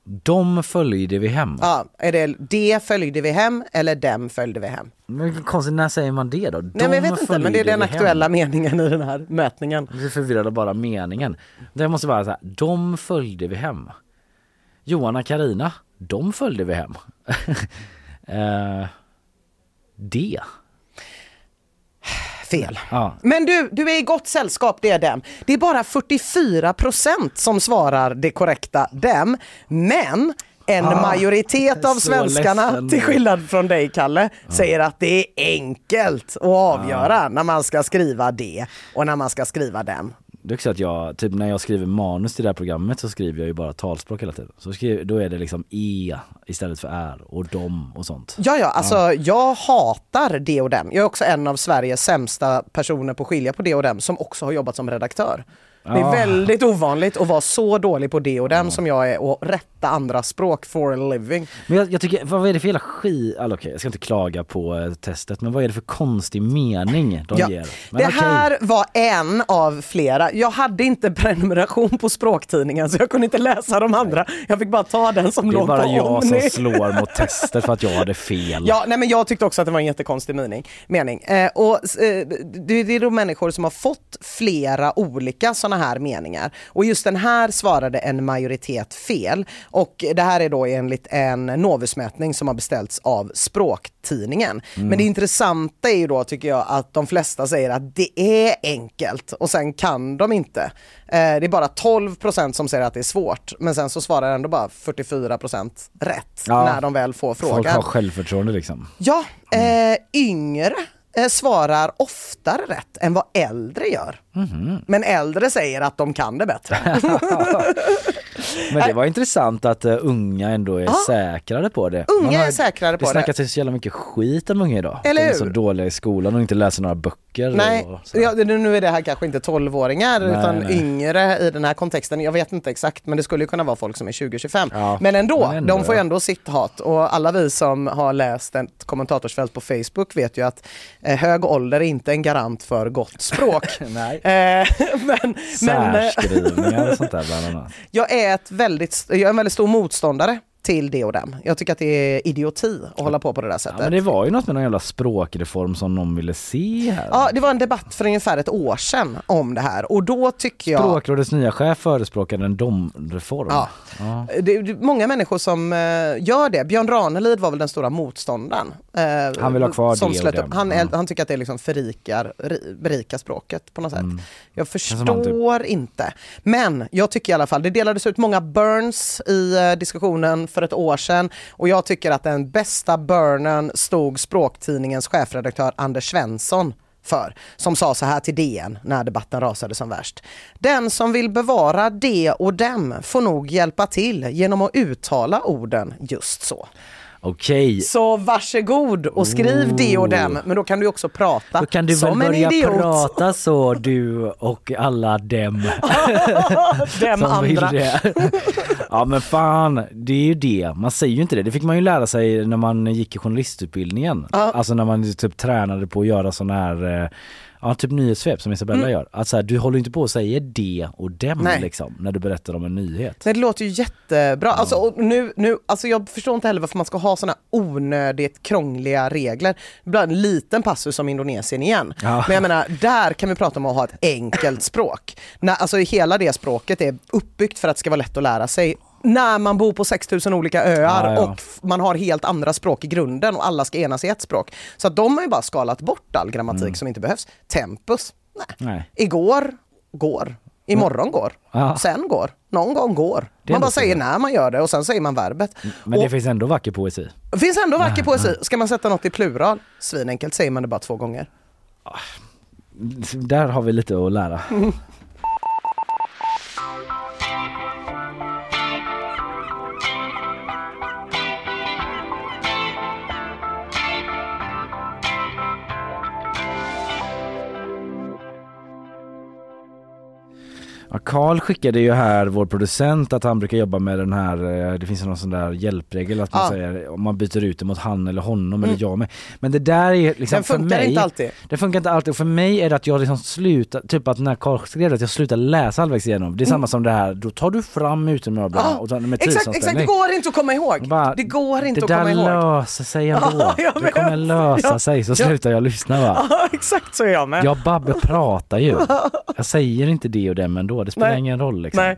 de följde vi hem. Ja, är det det följde vi hem eller dem följde vi hem? Men konstigt, när säger man det då? De Nej men jag vet inte, men det är den vi hem. aktuella meningen i den här mätningen. Jag blir förvirrad av bara meningen. Det måste vara så här, de följde vi hem. Johanna och Carina, de följde vi hem. eh, det. Fel. Ja. Men du, du är i gott sällskap, det är dem. Det är bara 44 procent som svarar det korrekta dem. Men en majoritet av svenskarna, ledsen. till skillnad från dig Kalle, säger att det är enkelt att avgöra när man ska skriva det och när man ska skriva dem. Det är också att jag, typ när jag skriver manus till det här programmet så skriver jag ju bara talspråk hela tiden. Så skriver, då är det liksom e istället för är och dom och sånt. Ja, ja, alltså jag hatar det och dem. Jag är också en av Sveriges sämsta personer på att skilja på det och dem som också har jobbat som redaktör. Det är Ja. väldigt ovanligt att vara så dålig på det och dem som jag är och rätta andra språk for a living. Men jag, jag tycker, vad är det för jävla skit, alltså, okej jag ska inte klaga på eh, testet men vad är det för konstig mening de Ja. ger? Men Det okej. här var en av flera. Jag hade inte prenumeration på språktidningen så jag kunde inte läsa de andra. Jag fick bara ta den som Det är låg bara på jag som Omni. slår mot testet för att jag hade fel. Ja, nej men jag tyckte också att det var en jättekonstig mening. mening. Eh, och, eh, det, det är då människor som har fått flera olika sådana här meningar. Och just den här svarade en majoritet fel. Och det här är då enligt en Novusmätning som har beställts av Språktidningen. Men det intressanta är ju då tycker jag att de flesta säger att det är enkelt och sen kan de inte. Eh, det är bara 12 procent som säger att det är svårt. Men sen så svarar ändå bara 44 procent rätt Ja. när de väl får frågan. Folk har självförtroende liksom. Ja, eh, yngre svarar oftare rätt än vad äldre gör. Men äldre säger att de kan det bättre. Men det var intressant att uh, unga ändå är Ja. säkrare på det. Unga har- är säkrare på det det. snackas ju så jävla mycket skit om unga idag. Eller De är så hur? dåliga i skolan och inte läser några böcker. Nej, och ja, nu är det här kanske inte 12-åringar Nej, utan nej. yngre i den här kontexten. Jag vet inte exakt men det skulle ju kunna vara folk som är 20-25. Ja, Men, ändå, men ändå, de får ju ändå sitt hat och alla vi som har läst ett kommentatorsfält på Facebook vet ju att eh, hög ålder är inte en garant för gott språk. Nej. Eh, men, men, eh, Särskrivningar och sånt där bland annat. Jag är, ett väldigt, jag är en väldigt stor motståndare till det och dem. Jag tycker att det är idioti att hålla på på det där Ja, sättet. men det var ju något med någon jävla språkreform som någon ville se här. Ja, det var en debatt för ungefär ett år sedan om det här och då tycker jag... Språkrådets nya chef förespråkade en domreform. Ja. Ja. Det är många människor som eh, gör det. Björn Ranelid var väl den stora motståndaren. eh, Han vill ha kvar som det och det. Han, Ja. han tycker att det liksom förrikar, ri- berikar språket på något sätt. Mm. Jag typ- förstår inte. Men jag tycker i alla fall, det delades ut många burns i eh, diskussionen för ett år sedan och jag tycker att den bästa burnen stod språktidningens chefredaktör Anders Svensson för, som sa så här till DN när debatten rasade som värst. Den som vill bevara det och dem får nog hjälpa till genom att uttala orden just så. Okej. Så varsågod och skriv det och dem, men då kan du också prata Då kan du väl börja prata så du och alla dem dem andra. Ja men fan, det är ju det. Man säger ju inte det. Det fick man ju lära sig när man gick i journalistutbildningen. Ja. Alltså när man typ tränade på att göra sån här eh, Ja typ nyhetssvep som Isabella Mm. gör. Att så här, du håller inte på att säga det och dem Nej. liksom när du berättar om en nyhet. Nej, det låter ju jättebra. Alltså, och nu, nu, alltså jag förstår inte heller varför man ska ha såna onödigt krångliga regler. Ibland en liten passus som Indonesien igen. Ja. Men jag menar, där kan vi prata om att ha ett enkelt språk. När, alltså hela det språket är uppbyggt för att det ska vara lätt att lära sig. När man bor på 6000 olika öar Ja, ja. och man har helt andra språk i grunden och alla ska enas i ett språk. Så de har ju bara skalat bort all grammatik Mm. som inte behövs. Tempus, nej. Nej. Igår, går. Imorgon går. Ja. Sen går. Någon gång går. Man bara säger när man gör det och sen säger man verbet. Men och det finns ändå vacker poesi. det finns ändå vacker poesi. Ska man sätta något i plural? Svinenkelt säger man det bara två gånger. Där har vi lite att lära. Ja, Karl skickade ju här, vår producent, att han brukar jobba med den här, eh, det finns någon sån där hjälpregel att man Ja. säger om man byter ut det mot han eller honom eller jag med. Men det där är liksom Den för funkar mig, inte alltid. det funkar inte alltid och för mig är det att jag liksom slutar, typ att när Karl skrev det, att jag slutar läsa halvvägs igenom. Det är samma som det här, då tar du fram utmöblerna Ja, och tar med exakt, exakt, det går inte att komma ihåg. Bara, det går inte det att komma där ihåg. löser sig ändå. Ja, det kommer lösa Ja, sig så slutar jag lyssna va. Ja, exakt så är jag med. Jag Babbe pratar ju. Jag säger inte det och dem ändå, det spelar Nej. ingen roll liksom. Nej.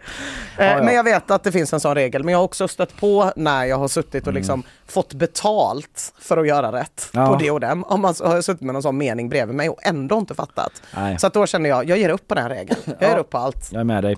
Eh, Ja, ja. Men jag vet att det finns en sån regel. Men jag har också stött på när jag har suttit och Mm. liksom fått betalt för att göra rätt Ja. på det och dem. Om man har suttit med någon sån mening bredvid mig och ändå inte fattat. Nej. Så att då känner jag, jag ger upp på den här regeln. Jag ger upp på allt. Jag är med dig.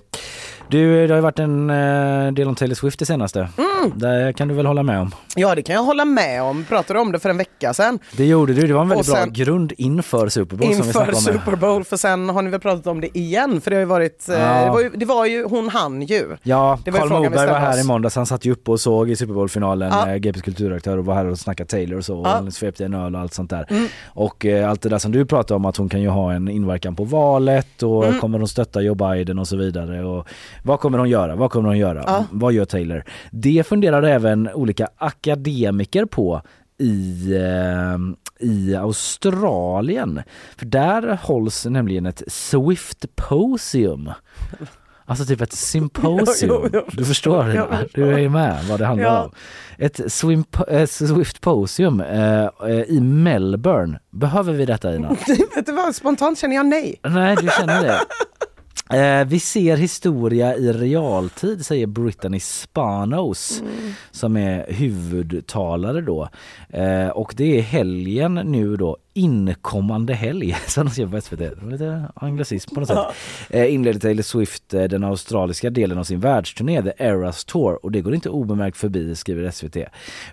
Du, det har ju varit en eh, del om Taylor Swift det senaste. Mm. Det kan du väl hålla med om? Ja, det kan jag hålla med om. Pratade om det för en vecka sedan. Det gjorde du, det var en väldigt Och sen- bra grund inför Super Bowl som vi Inför om. Super Bowl, för sen har ni väl pratat om det igen? För det har ju varit, eh, Ja. det, var ju, det var ju, hon hann ju. Ja, Det var ju Carl Moberg var här i måndags, han satt ju uppe och såg i Super Bowl-finalen, Ja. ja. GPs kulturredaktör och var här och snackade Taylor och så, och Ja. han svepte en öl och allt sånt där. Mm. Och eh, allt det där som du pratade om att hon kan ju ha en inverkan på valet och Mm. kommer hon stötta Joe Biden och så vidare. Och vad kommer hon göra? Vad kommer hon göra? Ja. Vad gör Taylor? Det funderar även olika akademiker på i, eh, i Australien. För där hålls nämligen ett Swift-posium. Alltså typ ett symposium. Jo, jo, jo. Du förstår det? Du är med vad det handlar Ja. om. Ett swimp- eh, Swift-posium eh, eh, i Melbourne. Behöver vi detta Ina? Vet du vad, spontant känner jag nej. Nej, du känner det. Eh, vi ser historia i realtid säger Brittany Spanos som är huvudtalare då. Eh, och det är helgen nu då, inkommande helg som de skriver på SVT. Det var Lite anglicism på något sätt. Eh, inleder Taylor Swift eh, den australiska delen av sin världsturné The Eras Tour och det går inte obemärkt förbi skriver SVT.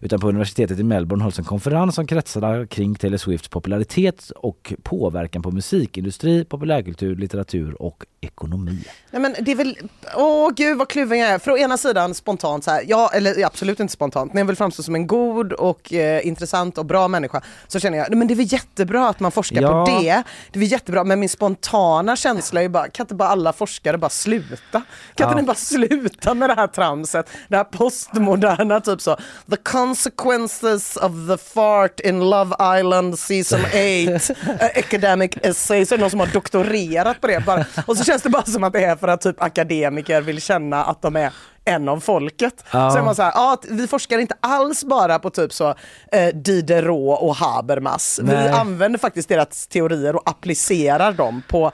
Utan på universitetet i Melbourne hålls en konferens som kretsar kring Taylor Swifts popularitet och påverkan på musikindustri, populärkultur, litteratur och ekonomi. Nej men det är väl, åh gud vad kluven jag är. För å ena sidan spontant så här, ja eller absolut inte spontant, när jag vill framstå som en god och eh, intressant och bra människa så känner jag, nej, men det är väl jättebra att man forskar Ja. på det. Det är jättebra, men min spontana känsla är bara, kan inte bara alla forskare bara sluta? Kan Ja. inte ni bara sluta med det här tramset? Det här postmoderna typ så, the consequences of the fart in Love Island season 8, uh, academic essay, så är det någon som har doktorerat på det bara. Och så känns det bara som att det är för att typ akademiker vill känna att de är en av folket. Ja. Så är man så här, ja, vi forskar inte alls bara på typ så eh, Diderot och Habermas. Nej. Vi använder faktiskt deras teorier och applicerar dem på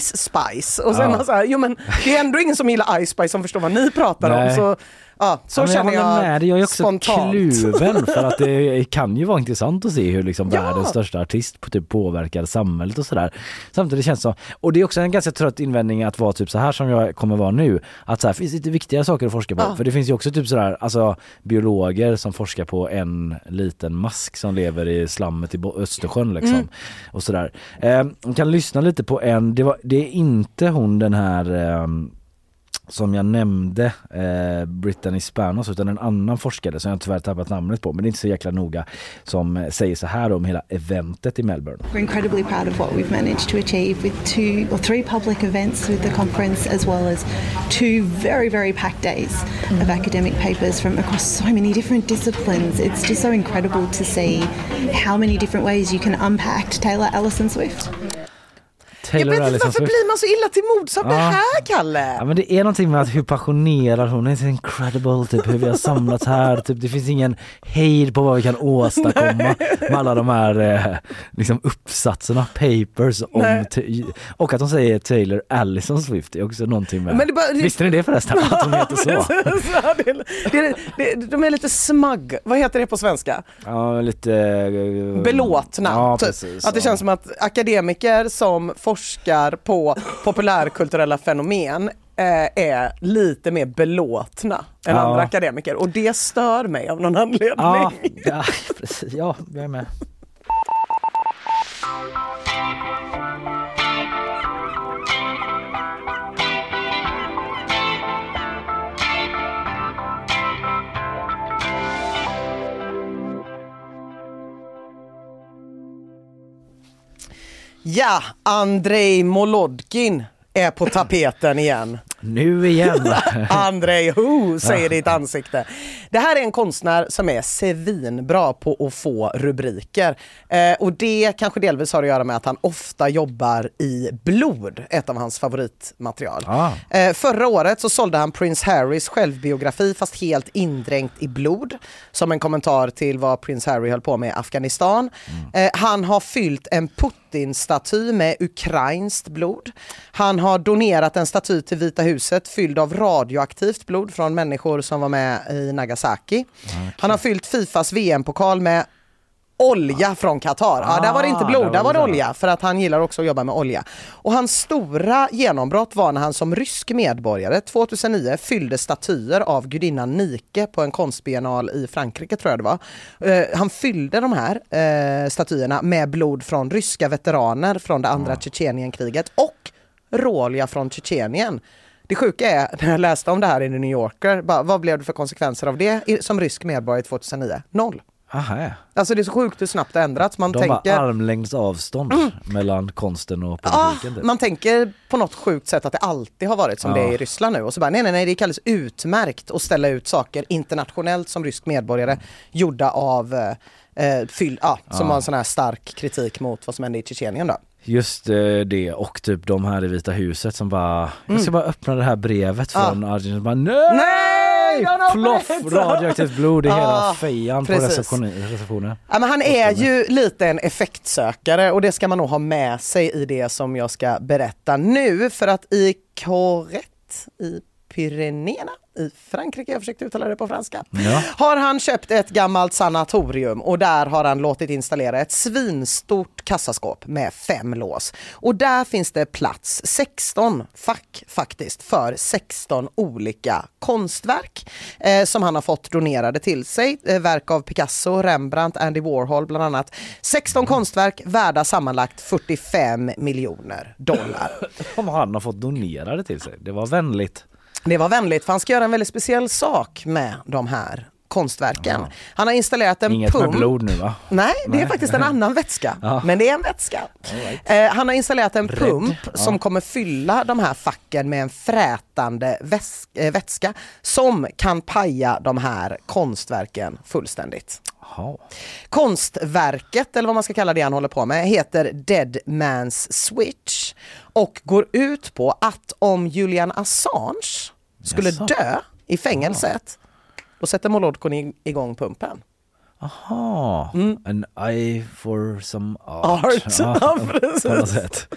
Ice Spice. Och är Ja. man så här, jo men det är ändå ingen som gillar Ice Spice som förstår vad ni pratar om. Nej. Så, ja, så Ja, känner jag, håller med dig. Jag är också spontant. kluven för att det kan ju vara intressant att se hur liksom Ja. världens största artist på typ påverkar samhället och sådär. Samtidigt känns det som, och det är också en ganska trött invändning att vara typ så här som jag kommer vara nu. Att så här finns lite viktigare saker att forska på. Ja. För det finns ju också typ sådär, alltså biologer som forskar på en liten mask som lever i slammet i Östersjön liksom. Mm. Och sådär. Eh, man kan lyssna lite på en, det, var, det är inte hon den här ehm, som jag nämnde, eh, Brittany Spanos, utan en annan forskare som jag tyvärr tappat namnet på, men det är inte så jäkla noga, som eh, säger så här om hela eventet i Melbourne. We're incredibly proud of what we've managed to achieve with two or three public events with the conference, as well as two very, very packed days of academic papers from across so many different disciplines. It's just so incredible to see how many different ways you can unpack Taylor Allison Swift. Jag Taylor vet inte varför blir man så illa till mods av det Ja. här Kalle? Ja men det är någonting med att hur passionerad hon är, så incredible, typ hur vi har samlats här, typ det finns ingen hejd på vad vi kan åstadkomma med alla de här eh, liksom uppsatserna, papers om, Nej. och att de säger Taylor Allison Swift är också någonting med, Men det bara- det- visste ni det förresten? Att hon heter så? Det, det, det, de är lite smug, vad heter det på svenska? Ja lite eh, Belåtna. Ja, typ. precis, att det ja. känns som att akademiker som forskar på populärkulturella fenomen eh, är lite mer belåtna än Ja. andra akademiker och det stör mig av någon anledning. Ja, ja precis, ja jag är med. Ja, Andrei Molodkin är på tapeten igen. Nu igen. Andrei Who säger ditt ansikte. Det här är en konstnär som är svinbra på att få rubriker. Eh, och det kanske delvis har att göra med att han ofta jobbar i blod, ett av hans favoritmaterial. Ah. Eh, förra året så sålde han Prince Harrys självbiografi fast helt indränkt i blod. Som en kommentar till vad Prince Harry höll på med i Afghanistan. Eh, han har fyllt en Putin-staty med ukrainskt blod. Han har donerat en staty till Vita huset fylld av radioaktivt blod från människor som var med i Nagasaki. Han har fyllt Fifas VM-pokal med olja från Qatar. Ja, där var det inte Ah, blod, där där var det olja för att han gillar också att jobba med olja. Och hans stora genombrott var när han som rysk medborgare 2009 fyllde statyer av gudinnan Nike på en konstbiennal i Frankrike tror jag det var. Eh, han fyllde de här eh, statyerna med blod från ryska veteraner från det andra Tjetjenienkriget och råolja från Tjetjenien. Det sjuka är, när jag läste om det här i The New Yorker, bara, vad blev det för konsekvenser av det som rysk medborgare 2009? Noll. Aha. Alltså det är så sjukt hur snabbt det ändrats. Man De tänker... Mm. har armlängds avstånd mellan konsten och Ah, politiken. typ. man tänker på något sjukt sätt att det alltid har varit som Ja. det är i Ryssland nu och så bara nej nej nej det är alldeles utmärkt att ställa ut saker internationellt som rysk medborgare gjorda av eh, eh, fyll, ah, som Ja. har en sån här stark kritik mot vad som hände i Tjetjenien då. Just eh, det och typ de här i Vita huset som bara, jag ska Mm. bara öppna det här brevet Ja. från Argentina. Bara, Nej! Nej! Floff, radioaktivt blod i hela fejan på receptionen. Ja, men han är ju lite en effektsökare och det ska man nog ha med sig i det som jag ska berätta nu för att i Corrette i Pyrenéerna i Frankrike, jag försökte uttala det på franska, Ja. har han köpt ett gammalt sanatorium och där har han låtit installera ett svinstort kassaskåp med fem lås. Och där finns det plats, 16 fack faktiskt, för 16 olika konstverk eh, som han har fått donerade till sig. Eh, verk av Picasso, Rembrandt, Andy Warhol bland annat. 16 konstverk värda sammanlagt 45 miljoner dollar. Om han har fått donerade till sig. Det var vänligt. Det var vänligt för han ska göra en väldigt speciell sak med de här konstverken. Han har installerat en Inget pump. med blod nu va? Nej, det är Nej. faktiskt en annan vätska. Ja. Men det är en vätska. Eh, han har installerat en pump Ja. som kommer fylla de här facken med en frätande väs- eh, vätska som kan paja de här konstverken fullständigt. Jaha. Konstverket, eller vad man ska kalla det han håller på med, heter Dead Man's Switch och går ut på att om Julian Assange skulle Jaså? dö i fängelset. Då sätter Molodkon igång pumpen. Aha, Mm. an eye for some art. Art, ja, precis. sätt.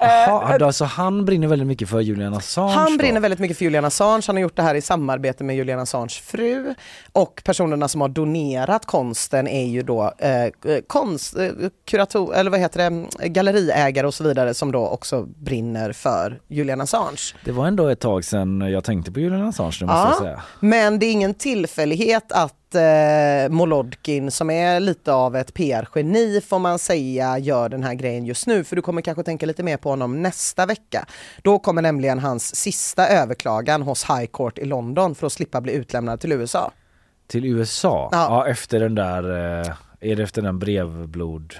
Aha, alltså han brinner väldigt mycket för Julian Assange Han då. brinner väldigt mycket för Julian Assange. Han har gjort det här i samarbete med Julian Assanges fru. Och personerna som har donerat konsten är ju då eh, konst, eh, kurator, eller vad heter det, galleriägare och så vidare som då också brinner för Julian Assange. Det var ändå ett tag sedan jag tänkte på Julian Assange nu måste jag säga. Men det är ingen tillfällighet att eh, Molodkin som är lite av ett PR-geni får man säga gör den här grejen just nu. För du kommer kanske tänka lite mer på honom nästa vecka. Då kommer nämligen hans sista överklagan hos High Court i London för att slippa bli utlämnad till USA. Till USA? Ja. Ja, efter den där, eh, är det efter den brevblod?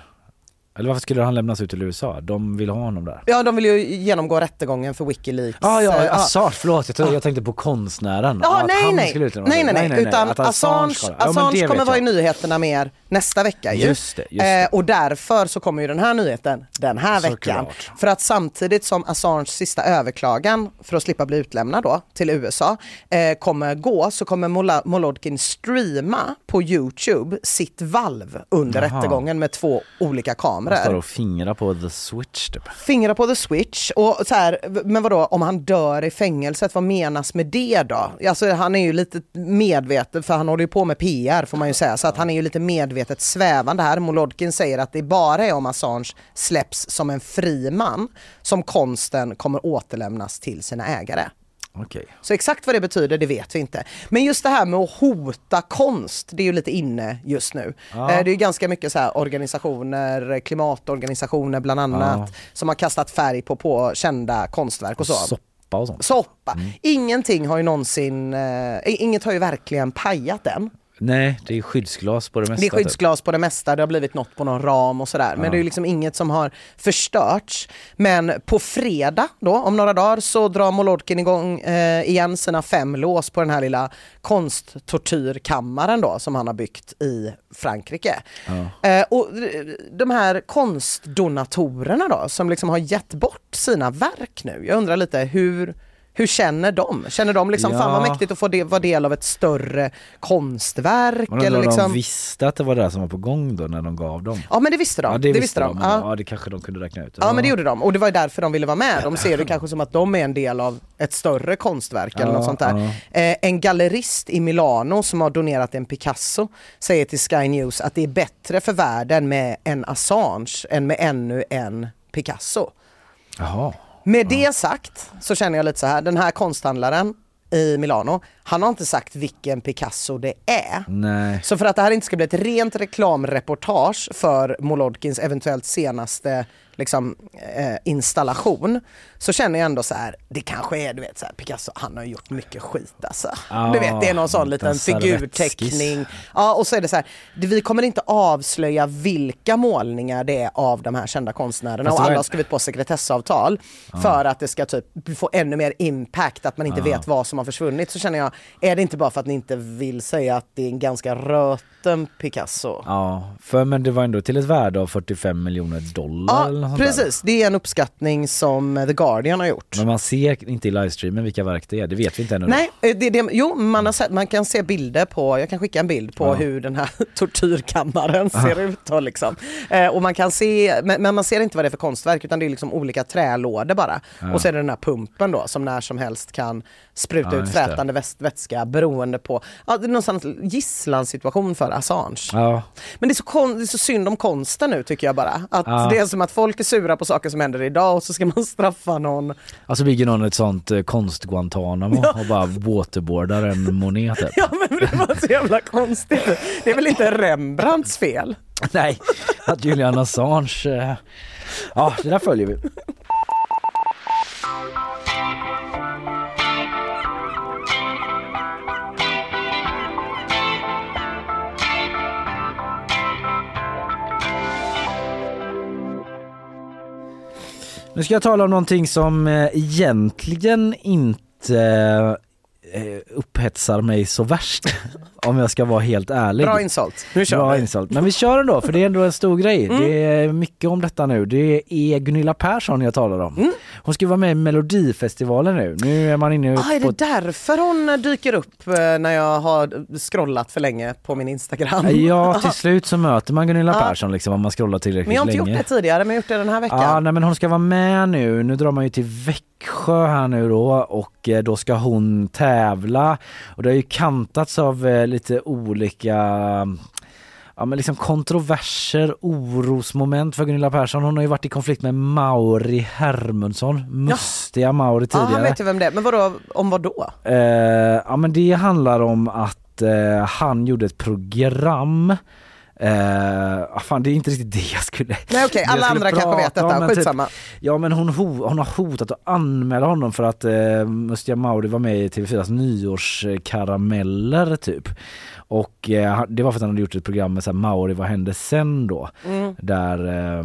Eller varför skulle han lämnas ut till USA? De vill ha honom där. Ja, de vill ju genomgå rättegången för Wikileaks. Ah, Eh, ja, ja. Assange, förlåt jag, tror- jag tänkte på konstnären. Ja, Att nej, han nej. skulle utlämnas. nej, nej, nej, utan att Assange. Ja, Assange det kommer vara i nyheterna mer nästa vecka ju. Just det, just det. Eh, och därför så kommer ju den här nyheten den här veckan. Såklart. För att samtidigt som Assange sista överklagan för att slippa bli utlämnad då till USA eh, kommer gå så kommer Molodkin streama på Youtube sitt valv under Jaha. rättegången med två olika Han står kameror. och fingrar på the switch typ. Fingrar på the switch och så här, men vadå om han dör i fängelset, vad menas med det då? Alltså han är ju lite medveten för han håller ju på med PR får man ju säga så att han är ju lite medvetet svävande här. Molodkin säger att det bara är om Assange släpps som en fri man som konsten kommer återlämnas till sina ägare. Okej. Så exakt vad det betyder det vet vi inte. Men just det här med att hota konst, det är ju lite inne just nu. Ja. Eh, Det är ju ganska mycket så organisationer, klimatorganisationer bland annat, Ja. som har kastat färg på, på kända konstverk och så. Soppa och sånt. Soppa. Ingenting har ju någonsin, eh, inget har ju verkligen pajat än. Nej, det är skyddsglas på det mesta. Det är typ. skyddsglas på det mesta, det har blivit något på någon ram och sådär. Men det är liksom inget som har förstörts. Men på fredag då, om några dagar, så drar Molodkin igång eh, igen sina fem lås på den här lilla konsttortyrkammaren då som han har byggt i Frankrike. Eh, och de här konstdonatorerna då som liksom har gett bort sina verk nu. Jag undrar lite hur hur känner de? Känner de liksom, fan vad Ja. mäktigt att få det, vara del av ett större konstverk? Undrar Eller om liksom... de visste att det var det som var på gång då när de gav dem. Ja men det visste de. Ja, det, visste de. men Ja. ja, det kanske de kunde räkna ut. Ja men det gjorde de och det var ju därför de ville vara med. De ser det kanske som att de är en del av ett större konstverk eller Ja, något sånt där. Eh, en gallerist i Milano som har donerat en Picasso säger till Sky News att det är bättre för världen med en Assange än med ännu en Picasso. Jaha. Med det sagt så känner jag lite så här, den här konsthandlaren i Milano, han har inte sagt vilken Picasso det är. Nej. Så för att det här inte ska bli ett rent reklamreportage för Molodkins eventuellt senaste liksom, eh, installation så känner jag ändå så här, det kanske är du vet så här, Picasso, han har gjort mycket skit alltså. Ja, du vet det är någon sån en liten figurteckning. Ja och så är det så här, vi kommer inte avslöja vilka målningar det är av de här kända konstnärerna och alla har skrivit på sekretessavtal för att det ska typ få ännu mer impact, att man inte vet vad som har försvunnit. Så känner jag, är det inte bara för att ni inte vill säga att det är en ganska röten Picasso? Ja, för men det var ändå till ett värde av 45 miljoner dollar eller Ja, sånt där. precis. Det är en uppskattning som The Guardian har gjort. Men man ser inte i livestreamen vilka verk det är, det vet vi inte ännu. Nej, eh, det, det, jo man, har sett, man kan se bilder på, jag kan skicka en bild på Ja. hur den här tortyrkammaren ser ut. Då, liksom. eh, och man kan se, men, men man ser inte vad det är för konstverk utan det är liksom olika trälådor bara. Och så är det den här pumpen då som när som helst kan spruta Ja, ut frätande väst, vätska beroende på, ja, det är någonstans gisslansituation för Assange. Ja, Men det är, så kon- det är så synd om konsten nu tycker jag bara. Att Ja. Det är som att folk är sura på saker som händer idag och så ska man straffa någon. alltså bygger någon ett sånt eh, konst-Guantanamo och bara waterboardar en monet typ. Ja men det var så jävla konstigt. Det är väl inte Rembrandts fel? Nej, att Julian Assange, eh, ja det där följer vi. Nu ska jag tala om någonting som eh, egentligen inte upphetsar mig så värst. om jag ska vara helt ärlig. Bra insult. Nu kör Bra vi. insult. Men vi kör ändå för det är ändå en stor grej. Mm. Det är mycket om detta nu. Det är Gunilla Persson jag talar om. Mm. Hon ska vara med i Melodifestivalen nu. Nu är man inne Ah, är det därför hon dyker upp eh, när jag har scrollat för länge på min Instagram? Ja, till slut så möter man Gunilla Ja. Persson liksom om man scrollar tillräckligt Men jag har inte länge. gjort det tidigare, men jag har gjort det den här veckan. Ja, nej, men hon ska vara med nu. Nu drar man ju till Växjö här nu då och eh, då ska hon tävla. Och det har ju kantats av eh, lite olika ja, men liksom kontroverser, orosmoment för Gunilla Persson. Hon har ju varit i konflikt med Mauri Hermundsson, mustiga Mauri Ja, tidigare. han vet ju vem det är. Men vadå, om vad då? Eh, ja men det handlar om att eh, han gjorde ett program Eh, ah, fan det är inte riktigt det jag skulle Nej okej, jag alla andra kanske vet om, detta, men typ- skitsamma. Ja men hon, ho hon har hotat att anmäla honom för att eh, Mustiga Mauri var med i TV4s nyårskarameller typ. Och eh, det var för att han hade gjort ett program med så här, Mauri, vad hände sen då? Mm. Där eh,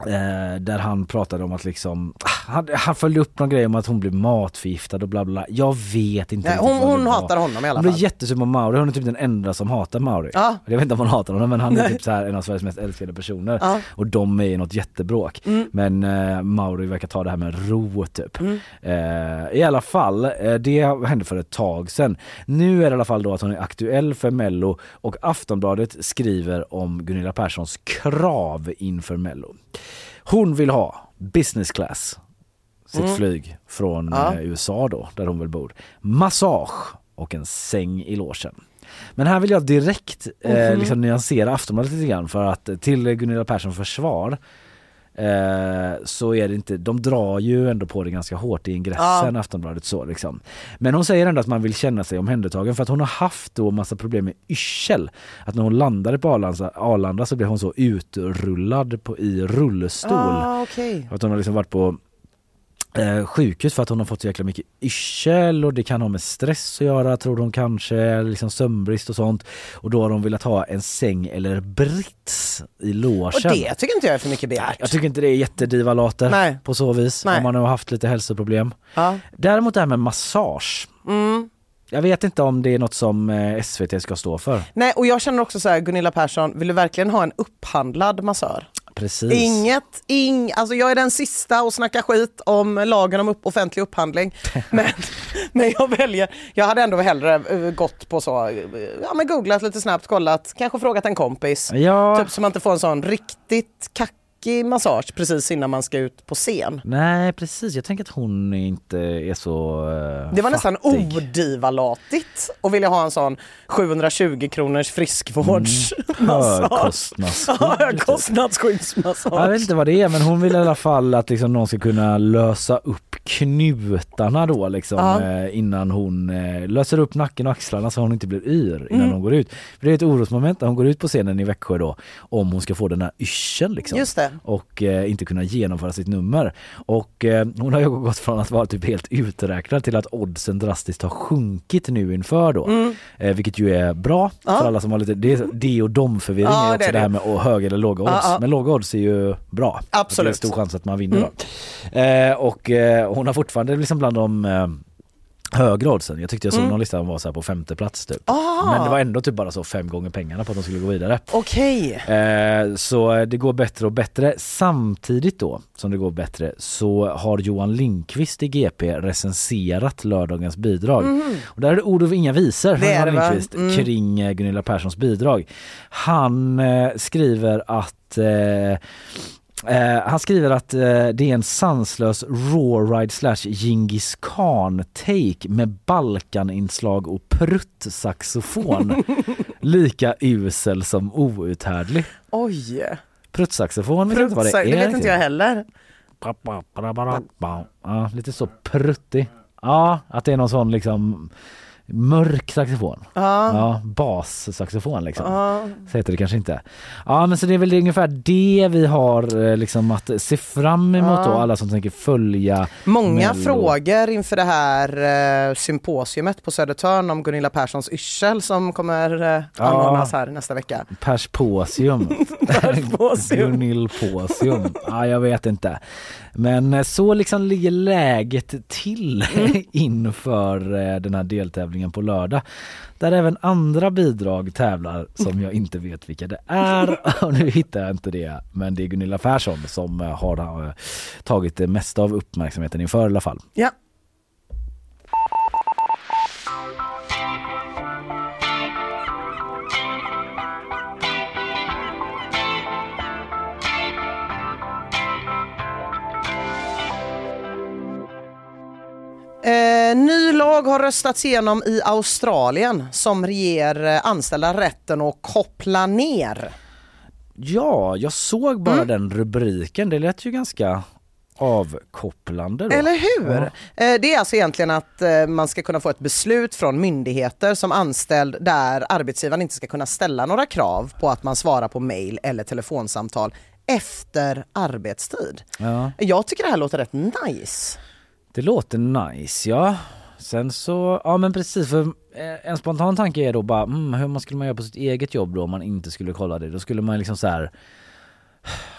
Eh, där han pratade om att liksom, ah, han, han följde upp någon grej om att hon blev matförgiftad och bla bla. bla. Jag vet inte Nej, hon hon hatar honom i alla Hon blir fall. jättesur på Mauri, hon är typ den enda som hatar Mauri. Ja. Jag vet inte om hon hatar honom men han är Nej. typ så här en av Sveriges mest älskade personer. Ja. Och de är i något jättebråk. Mm. Men eh, Mauri verkar ta det här med ro typ. Mm. Eh, I alla fall, eh, det hände för ett tag sedan. Nu är det i alla fall då att hon är aktuell för Mello och Aftonbladet skriver om Gunilla Perssons krav inför Mello. Hon vill ha business class, sitt Mm. flyg från Ja. eh, USA då, där hon väl bor. Massage och en säng i logen. Men här vill jag direkt eh, Mhm. liksom nyansera Aftonbladet lite grann för att eh, till Gunilla Perssons försvar så är det inte, de drar ju ändå på det ganska hårt i ingressen Ja. Aftonbladet så liksom. Men hon säger ändå att man vill känna sig omhändertagen för att hon har haft då massa problem med yrsel. Att när hon landade på Arlanda, Arlanda så blev hon så utrullad på, i rullstol. Ah, okej. Att hon har liksom varit på eh, sjukhus för att hon har fått så jäkla mycket yrsel och det kan ha med stress att göra tror hon kanske, liksom sömnbrist och sånt. Och då har hon velat ha en säng eller brits i logen. Och det tycker inte jag är för mycket begärt. Jag tycker inte det är jättedivalater Nej. på så vis Nej. om man har haft lite hälsoproblem. Ja. Däremot det här med massage. Mm. Jag vet inte om det är något som eh, SVT ska stå för. Nej och jag känner också så här, Gunilla Persson, vill du verkligen ha en upphandlad massör? Precis. Inget, ing, alltså jag är den sista att snacka skit om lagen om upp, offentlig upphandling. men, men jag väljer, jag hade ändå hellre eh, gått på så, eh, ja men googlat lite snabbt, kollat, kanske frågat en kompis. Ja. Typ så man inte får en sån riktigt kackig massage precis innan man ska ut på scen. Nej precis, jag tänker att hon inte är så eh, Det var nästan fattig. odivalatigt att vilja ha en sån 720 kronors friskvårdsmassage. Typ. Högkostnadsskyddsmassage. Jag vet inte vad det är men hon vill i alla fall att liksom någon ska kunna lösa upp knutarna då liksom Ja. eh, innan hon eh, löser upp nacken och axlarna så hon inte blir yr innan Mm. hon går ut. För det är ett orosmoment när hon går ut på scenen i Växjö då om hon ska få den här yrseln liksom. Just det. Och eh, inte kunna genomföra sitt nummer. Och eh, hon har ju gått från att vara typ helt uträknad till att oddsen drastiskt har sjunkit nu inför då. Mm. Eh, vilket ju är bra Ja. för alla som har lite, det är det och dom förvirring Ja, är det också är det, här det. med höga eller låga odds. Ja. Men låga odds är ju bra. Absolut. Det är stor chans att man vinner Mm. då. Eh, och eh, hon har fortfarande liksom bland de eh, högre oddsen. Jag tyckte jag såg Mm. någon lista hon var så här på femte plats typ. Ah. Men det var ändå typ bara så fem gånger pengarna på att de skulle gå vidare. Okej. Eh, så det går bättre och bättre. Samtidigt då som det går bättre så har Johan Lindqvist i GP recenserat lördagens bidrag. Mhm. Och där är det ord och inga visor från Johan? Lindqvist Mm. kring eh, Gunilla Perssons bidrag. Han eh, skriver att eh, Eh, han skriver att eh, det är en sanslös rawride slash Genghis Khan take med Balkaninslag och pruttsaxofon. Lika usel som outhärdlig. Oj. Pruttsaxofon vet inte vad det är. det vet inte jag heller. Ja, lite så pruttig. Ja, att det är någon sån liksom mörk saxofon. Ja. Ja, bassaxofon liksom. Ja. Så heter det kanske inte. Ja men så det är väl ungefär det vi har eh, liksom att se fram emot Ja. då, alla som tänker följa Många Mello. frågor inför det här eh, symposiumet på Södertörn om Gunilla Perssons yrsel som kommer eh, Ja. anordnas här nästa vecka. Persposium. Persposium. Gunillposium. Ja, jag vet inte. Men eh, så liksom ligger läget till Mm. inför eh, den här deltävlingen på lördag. Där även andra bidrag tävlar som jag inte vet vilka det är. Och nu hittar jag inte det. Men det är Gunilla Persson som eh, har eh, tagit det mesta av uppmärksamheten inför i alla fall. Ja. Har röstats igenom i Australien som ger eh, anställda rätten att koppla ner. Ja, jag såg bara Mm. den rubriken. Det lät ju ganska avkopplande. Då. Eller hur? Ja. Eh, Det är alltså egentligen att eh, man ska kunna få ett beslut från myndigheter som anställd där arbetsgivaren inte ska kunna ställa några krav på att man svarar på mejl eller telefonsamtal efter arbetstid. Ja. Jag tycker det här låter rätt nice. Det låter nice ja. Sen så, ja men precis för eh, en spontan tanke är då bara mm, hur man skulle man göra på sitt eget jobb då om man inte skulle kolla det? Då skulle man liksom så här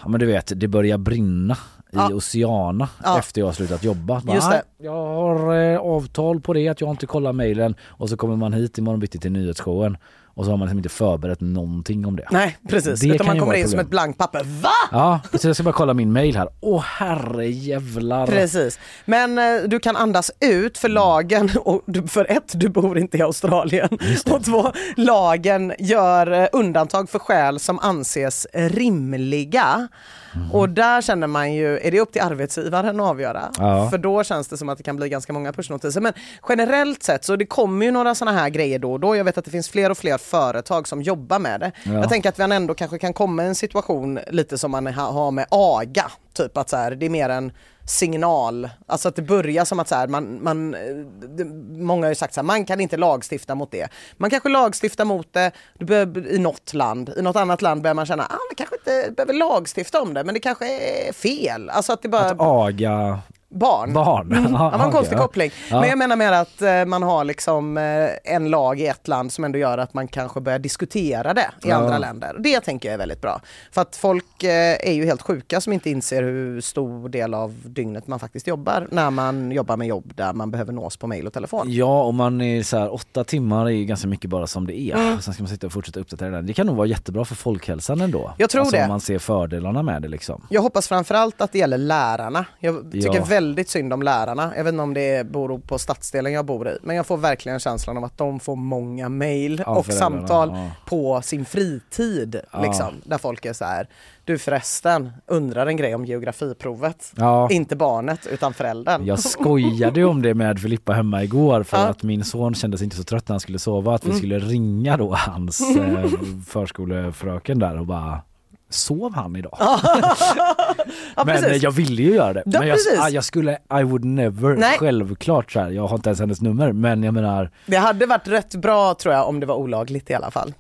Ja men du vet, det börjar brinna Ja. i Oceana Ja. efter jag har slutat jobba. Bara, Just det. "Nej, Jag har eh, avtal på det att jag inte kollar mejlen och så kommer man hit imorgon bitti till nyhetsshowen och så har man liksom inte förberett någonting om det. Nej precis, Det utan man kommer in ett som problem. ett blankt papper. Va? Ja, så jag ska bara kolla min mail här. Åh herre jävlar. Precis. Men eh, du kan andas ut för lagen, och du, för ett, du bor inte i Australien. Och två, lagen gör eh, undantag för skäl som anses rimliga. Mhm. Och där känner man ju, är det upp till arbetsgivaren att avgöra? Ja. För då känns det som att det kan bli ganska många pushnotiser. Men generellt sett så det kommer ju några sådana här grejer då och då. Jag vet att det finns fler och fler företag som jobbar med det. Ja. Jag tänker att vi ändå kanske kan komma i en situation lite som man ha- har med AGA. Typ att så här, det är mer en signal, alltså att det börjar som att så här, man, man, eh, många har ju sagt så här, man kan inte lagstifta mot det. Man kanske lagstiftar mot det du behöver, i något land, i något annat land börjar man känna, ah, man kanske inte behöver lagstifta om det, men det kanske är fel. Alltså att det bara, Att aga barn. barn. Mm. Ja, det var en konstig koppling. Ja. Men jag menar mer att eh, man har liksom eh, en lag i ett land som ändå gör att man kanske börjar diskutera det i Ja. andra länder. Det tänker jag är väldigt bra. För att folk eh, är ju helt sjuka som inte inser hur stor del av dygnet man faktiskt jobbar när man jobbar med jobb där man behöver nås på mail och telefon. Ja, om man är så här, åtta timmar är ju ganska mycket bara som det är. Mm. Sen ska man sitta och fortsätta uppdatera den. Det kan nog vara jättebra för folkhälsan ändå. Jag tror alltså, det. Om man ser fördelarna med det liksom. Jag hoppas framförallt att det gäller lärarna. Jag tycker Ja. väldigt synd om lärarna. Jag vet inte om det beror på stadsdelen jag bor i. Men jag får verkligen känslan av att de får många mail Ja, och samtal ja. på sin fritid. Ja. Liksom, där folk är så här, du förresten, undrar en grej om geografiprovet. Inte barnet utan föräldern. Jag skojade om det med Filippa hemma igår för att min son kändes inte så trött när han skulle sova att vi Mm. skulle ringa då hans eh, förskolefröken där och bara Sov han idag? ja, men precis. jag ville ju göra det. Ja, men jag, precis. ah, jag skulle, I would never, Nej. självklart så här. jag har inte ens hennes nummer men jag menar Det hade varit rätt bra tror jag om det var olagligt i alla fall.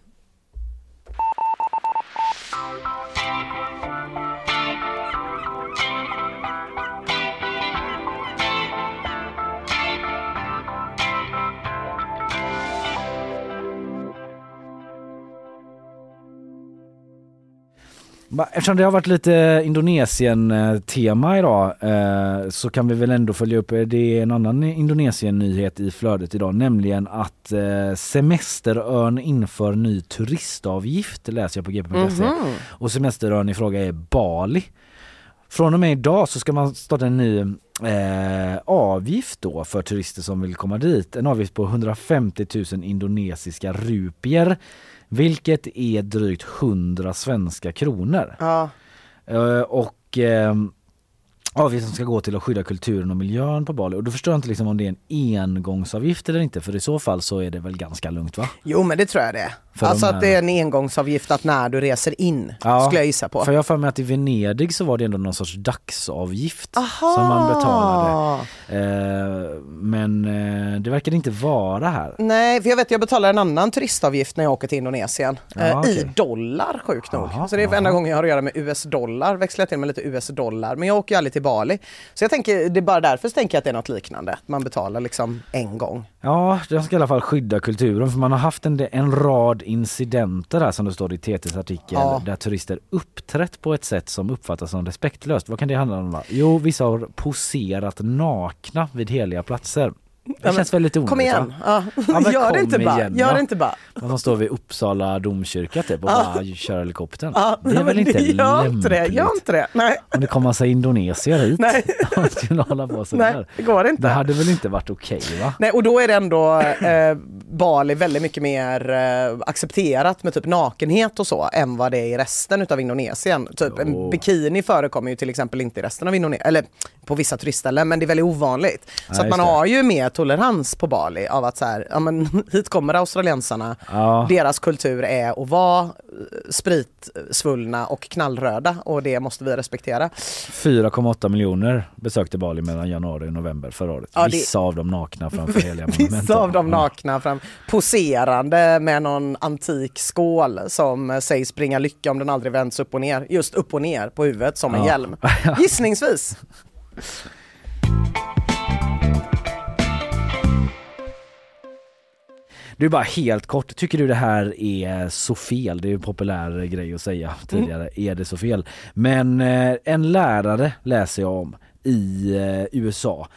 Eftersom det har varit lite Indonesien-tema idag eh, så kan vi väl ändå följa upp, det är en annan Indonesien-nyhet i flödet idag, nämligen att eh, Semesterön inför ny turistavgift, läser jag på gp.se. Mhm. Och Semesterön i fråga är Bali. Från och med idag så ska man starta en ny eh, avgift då för turister som vill komma dit. En avgift på 150 000 indonesiska rupier vilket är drygt 100 svenska kronor. Ja. Eh, och eh, avgiften ska gå till att skydda kulturen och miljön på Bali och då förstår jag inte liksom om det är en engångsavgift eller inte för i så fall så är det väl ganska lugnt va? Jo men det tror jag det är. Alltså de att det är en engångsavgift att när du reser in, skulle jag gissa på. För jag för mig att i Venedig så var det ändå någon sorts dagsavgift Aha. som man betalade. Eh, men eh, det verkar inte vara här. Nej, för jag vet jag betalar en annan turistavgift när jag åker till Indonesien. Ja, eh, I okej. dollar sjukt nog. Aha, så det är aha. enda gången jag har att göra med US-dollar. Växlar jag till med lite US-dollar. Men jag åker ju aldrig till Bali. Så jag tänker, det är bara därför så tänker jag att det är något liknande. Man betalar liksom en gång. Ja, de ska i alla fall skydda kulturen för man har haft en, en rad incidenter här som det står i TTs artikel Ja. där turister uppträtt på ett sätt som uppfattas som respektlöst. Vad kan det handla om? Va? Jo, vissa har poserat nakna vid heliga platser. Det känns väldigt onödigt Kom igen, ja. Ja, gör det inte bara. Gör det inte bara. Och de står vid Uppsala domkyrka typ och Ja. bara kör helikoptern. Ja, det är väl inte gör inte det, lämpligt? gör inte det. Nej, Om det kommer massa indonesier hit Nej. och skulle hålla på nej det går inte. Det hade väl inte varit okej va? Nej, och då är det ändå eh, Bali väldigt mycket mer eh, accepterat med typ nakenhet och så än vad det är i resten utav Indonesien. Typ en bikini förekommer ju till exempel inte i resten av Indonesien, eller på vissa turistställen, men det är väldigt ovanligt. Så att just man har ju mer tolerans på Bali av att så här, ja men hit kommer australiensarna, Ja. deras kultur är att vara eh, spritsvullna och knallröda och det måste vi respektera. 4,8 miljoner besökte Bali mellan januari och november förra året. Ja, det- Vissa av dem nakna framför heliga monument. Vissa av dem nakna fram, poserande med någon antik skål som sägs bringa lycka om den aldrig vänds upp och ner. Just upp och ner på huvudet som en Ja. hjälm. Gissningsvis. Du bara helt kort, tycker du det här är så fel? Det är ju en populär grej att säga tidigare. Är det så fel? Men eh, en lärare läser jag om i eh, USA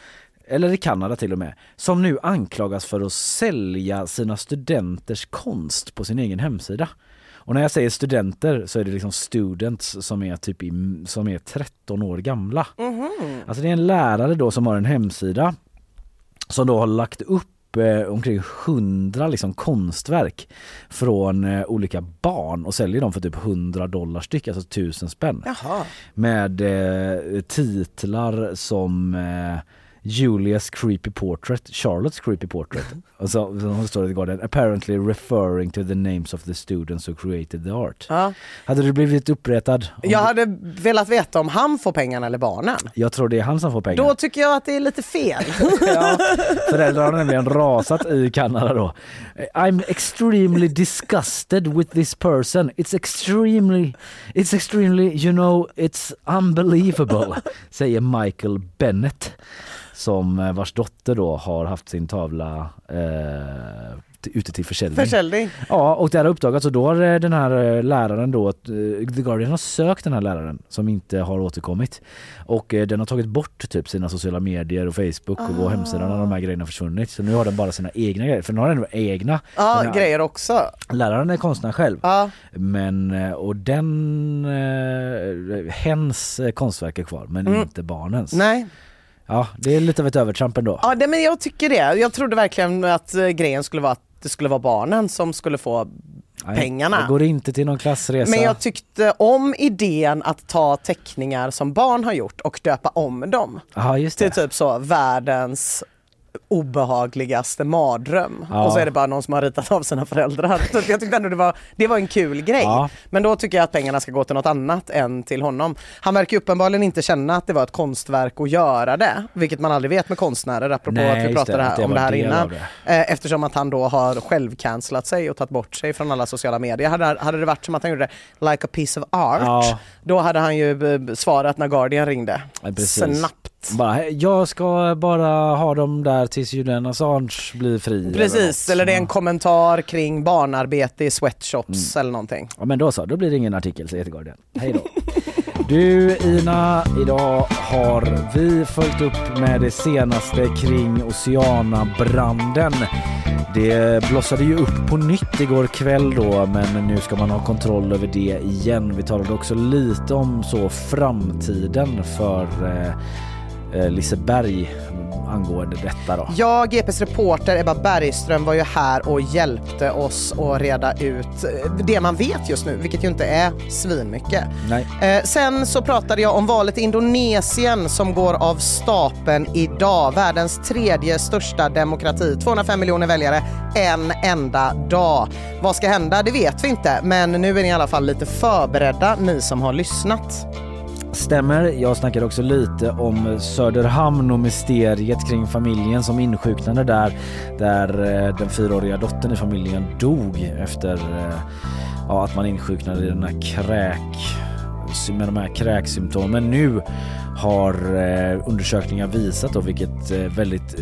eller i Kanada till och med, som nu anklagas för att sälja sina studenters konst på sin egen hemsida. Och när jag säger studenter så är det liksom students som är typ i, som är 13 år gamla. Alltså det är en lärare då som har en hemsida som då har lagt upp eh, omkring 100 liksom konstverk från eh, olika barn och säljer dem för typ 100 dollar styck, alltså 1000 spänn. Jaha. Med eh, titlar som eh, Julia's creepy portrait, Charlotte's creepy portrait. och så, så står det i Guardian, apparently referring to the names of the students who created the art. Ja. Hade du blivit uppretad? Jag hade velat veta om han får pengarna eller barnen. jag tror det är han som får pengar. Då tycker jag att det är lite fel. Ja, föräldrarna har nämligen rasat i Kanada då. I'm extremely disgusted with this person. It's extremely, it's extremely, you know, it's unbelievable, säger Michael Bennett som eh, vars dotter då har haft sin tavla eh, ute till försäljning. Försäljning. Ja, och det här har uppdagats och då har eh, den här eh, läraren då, The Guardian har sökt den här läraren som inte har återkommit. Och den har tagit bort typ sina sociala medier och Facebook och Ah. hemsidan när de här grejerna försvunnit. Så nu har den bara sina egna grejer, för nu har den egna. Ja, här- grejer också. Läraren är konstnär själv. Ja. Men, och den, eh, hens konstverk är kvar men Mm. inte barnens. Nej. Ja, det är lite av ett övertramp ändå. Ja, det, men jag tycker det. Jag trodde verkligen att eh, grejen skulle vara att det skulle vara barnen som skulle få Nej, pengarna. Det går inte till någon klassresa. Men jag tyckte om idén att ta teckningar som barn har gjort och döpa om dem Ja, just till det. typ så världens obehagligaste mardröm. Ja. Och så är det bara någon som har ritat av sina föräldrar. Så jag tyckte ändå det var, det var en kul grej. Ja. Men då tycker jag att pengarna ska gå till något annat än till honom. Han verkar uppenbarligen inte känna att det var ett konstverk att göra det, vilket man aldrig vet med konstnärer apropå Nej, att vi pratade det, här, om det här innan. det. Eh, Eftersom att han då har självcancelat sig och tagit bort sig från alla sociala medier. Hade, hade det varit som att han gjorde det like a piece of art, Ja. då hade han ju eh, svarat när Guardian ringde. Ja, precis. Snabbt. Bara, jag ska bara ha dem där tills Julian Assange blir fri. eller Precis, något. eller det är en kommentar kring barnarbete i sweatshops Mm. eller någonting. Ja men då så, då blir det ingen artikel säger The Guardian. Hej då. Du Ina, idag har vi följt upp med det senaste kring Oceanabranden. Det blossade ju upp på nytt igår kväll då men nu ska man ha kontroll över det igen. Vi talade också lite om så framtiden för eh, Liseberg angående detta då. Ja, GPs reporter Ebba Bergström var ju här och hjälpte oss att reda ut eh, det man vet just nu, vilket ju inte är svinmycket. Nej. Eh, sen så pratade jag om valet i Indonesien som går av stapeln idag. Världens tredje största demokrati, 205 miljoner väljare, en enda dag. Vad ska hända? Det vet vi inte, men nu är ni i alla fall lite förberedda, ni som har lyssnat. Stämmer. Jag snackade också lite om Söderhamn och mysteriet kring familjen som insjuknade där. Där eh, den fyraåriga dottern i familjen dog efter eh, ja, att man insjuknade i den här kräk med de här kräksymptomen. Nu har eh, undersökningar visat då vilket väldigt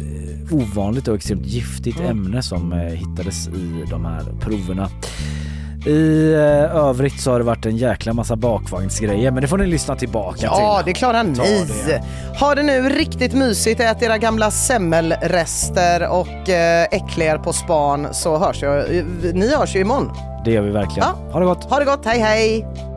ovanligt och extremt giftigt ämne som hittades i de här proverna. I eh, övrigt så har det varit en jäkla massa bakvagnsgrejer men det får ni lyssna tillbaka ja, till. Ja, det klarar ni. Det. Ha det nu riktigt mysigt, ät era gamla semmelrester och eh, äckla er på span så hörs jag. Ni hörs ju imorgon. Det gör vi verkligen. Ja. Ha det gott. Ha det gott, hej hej.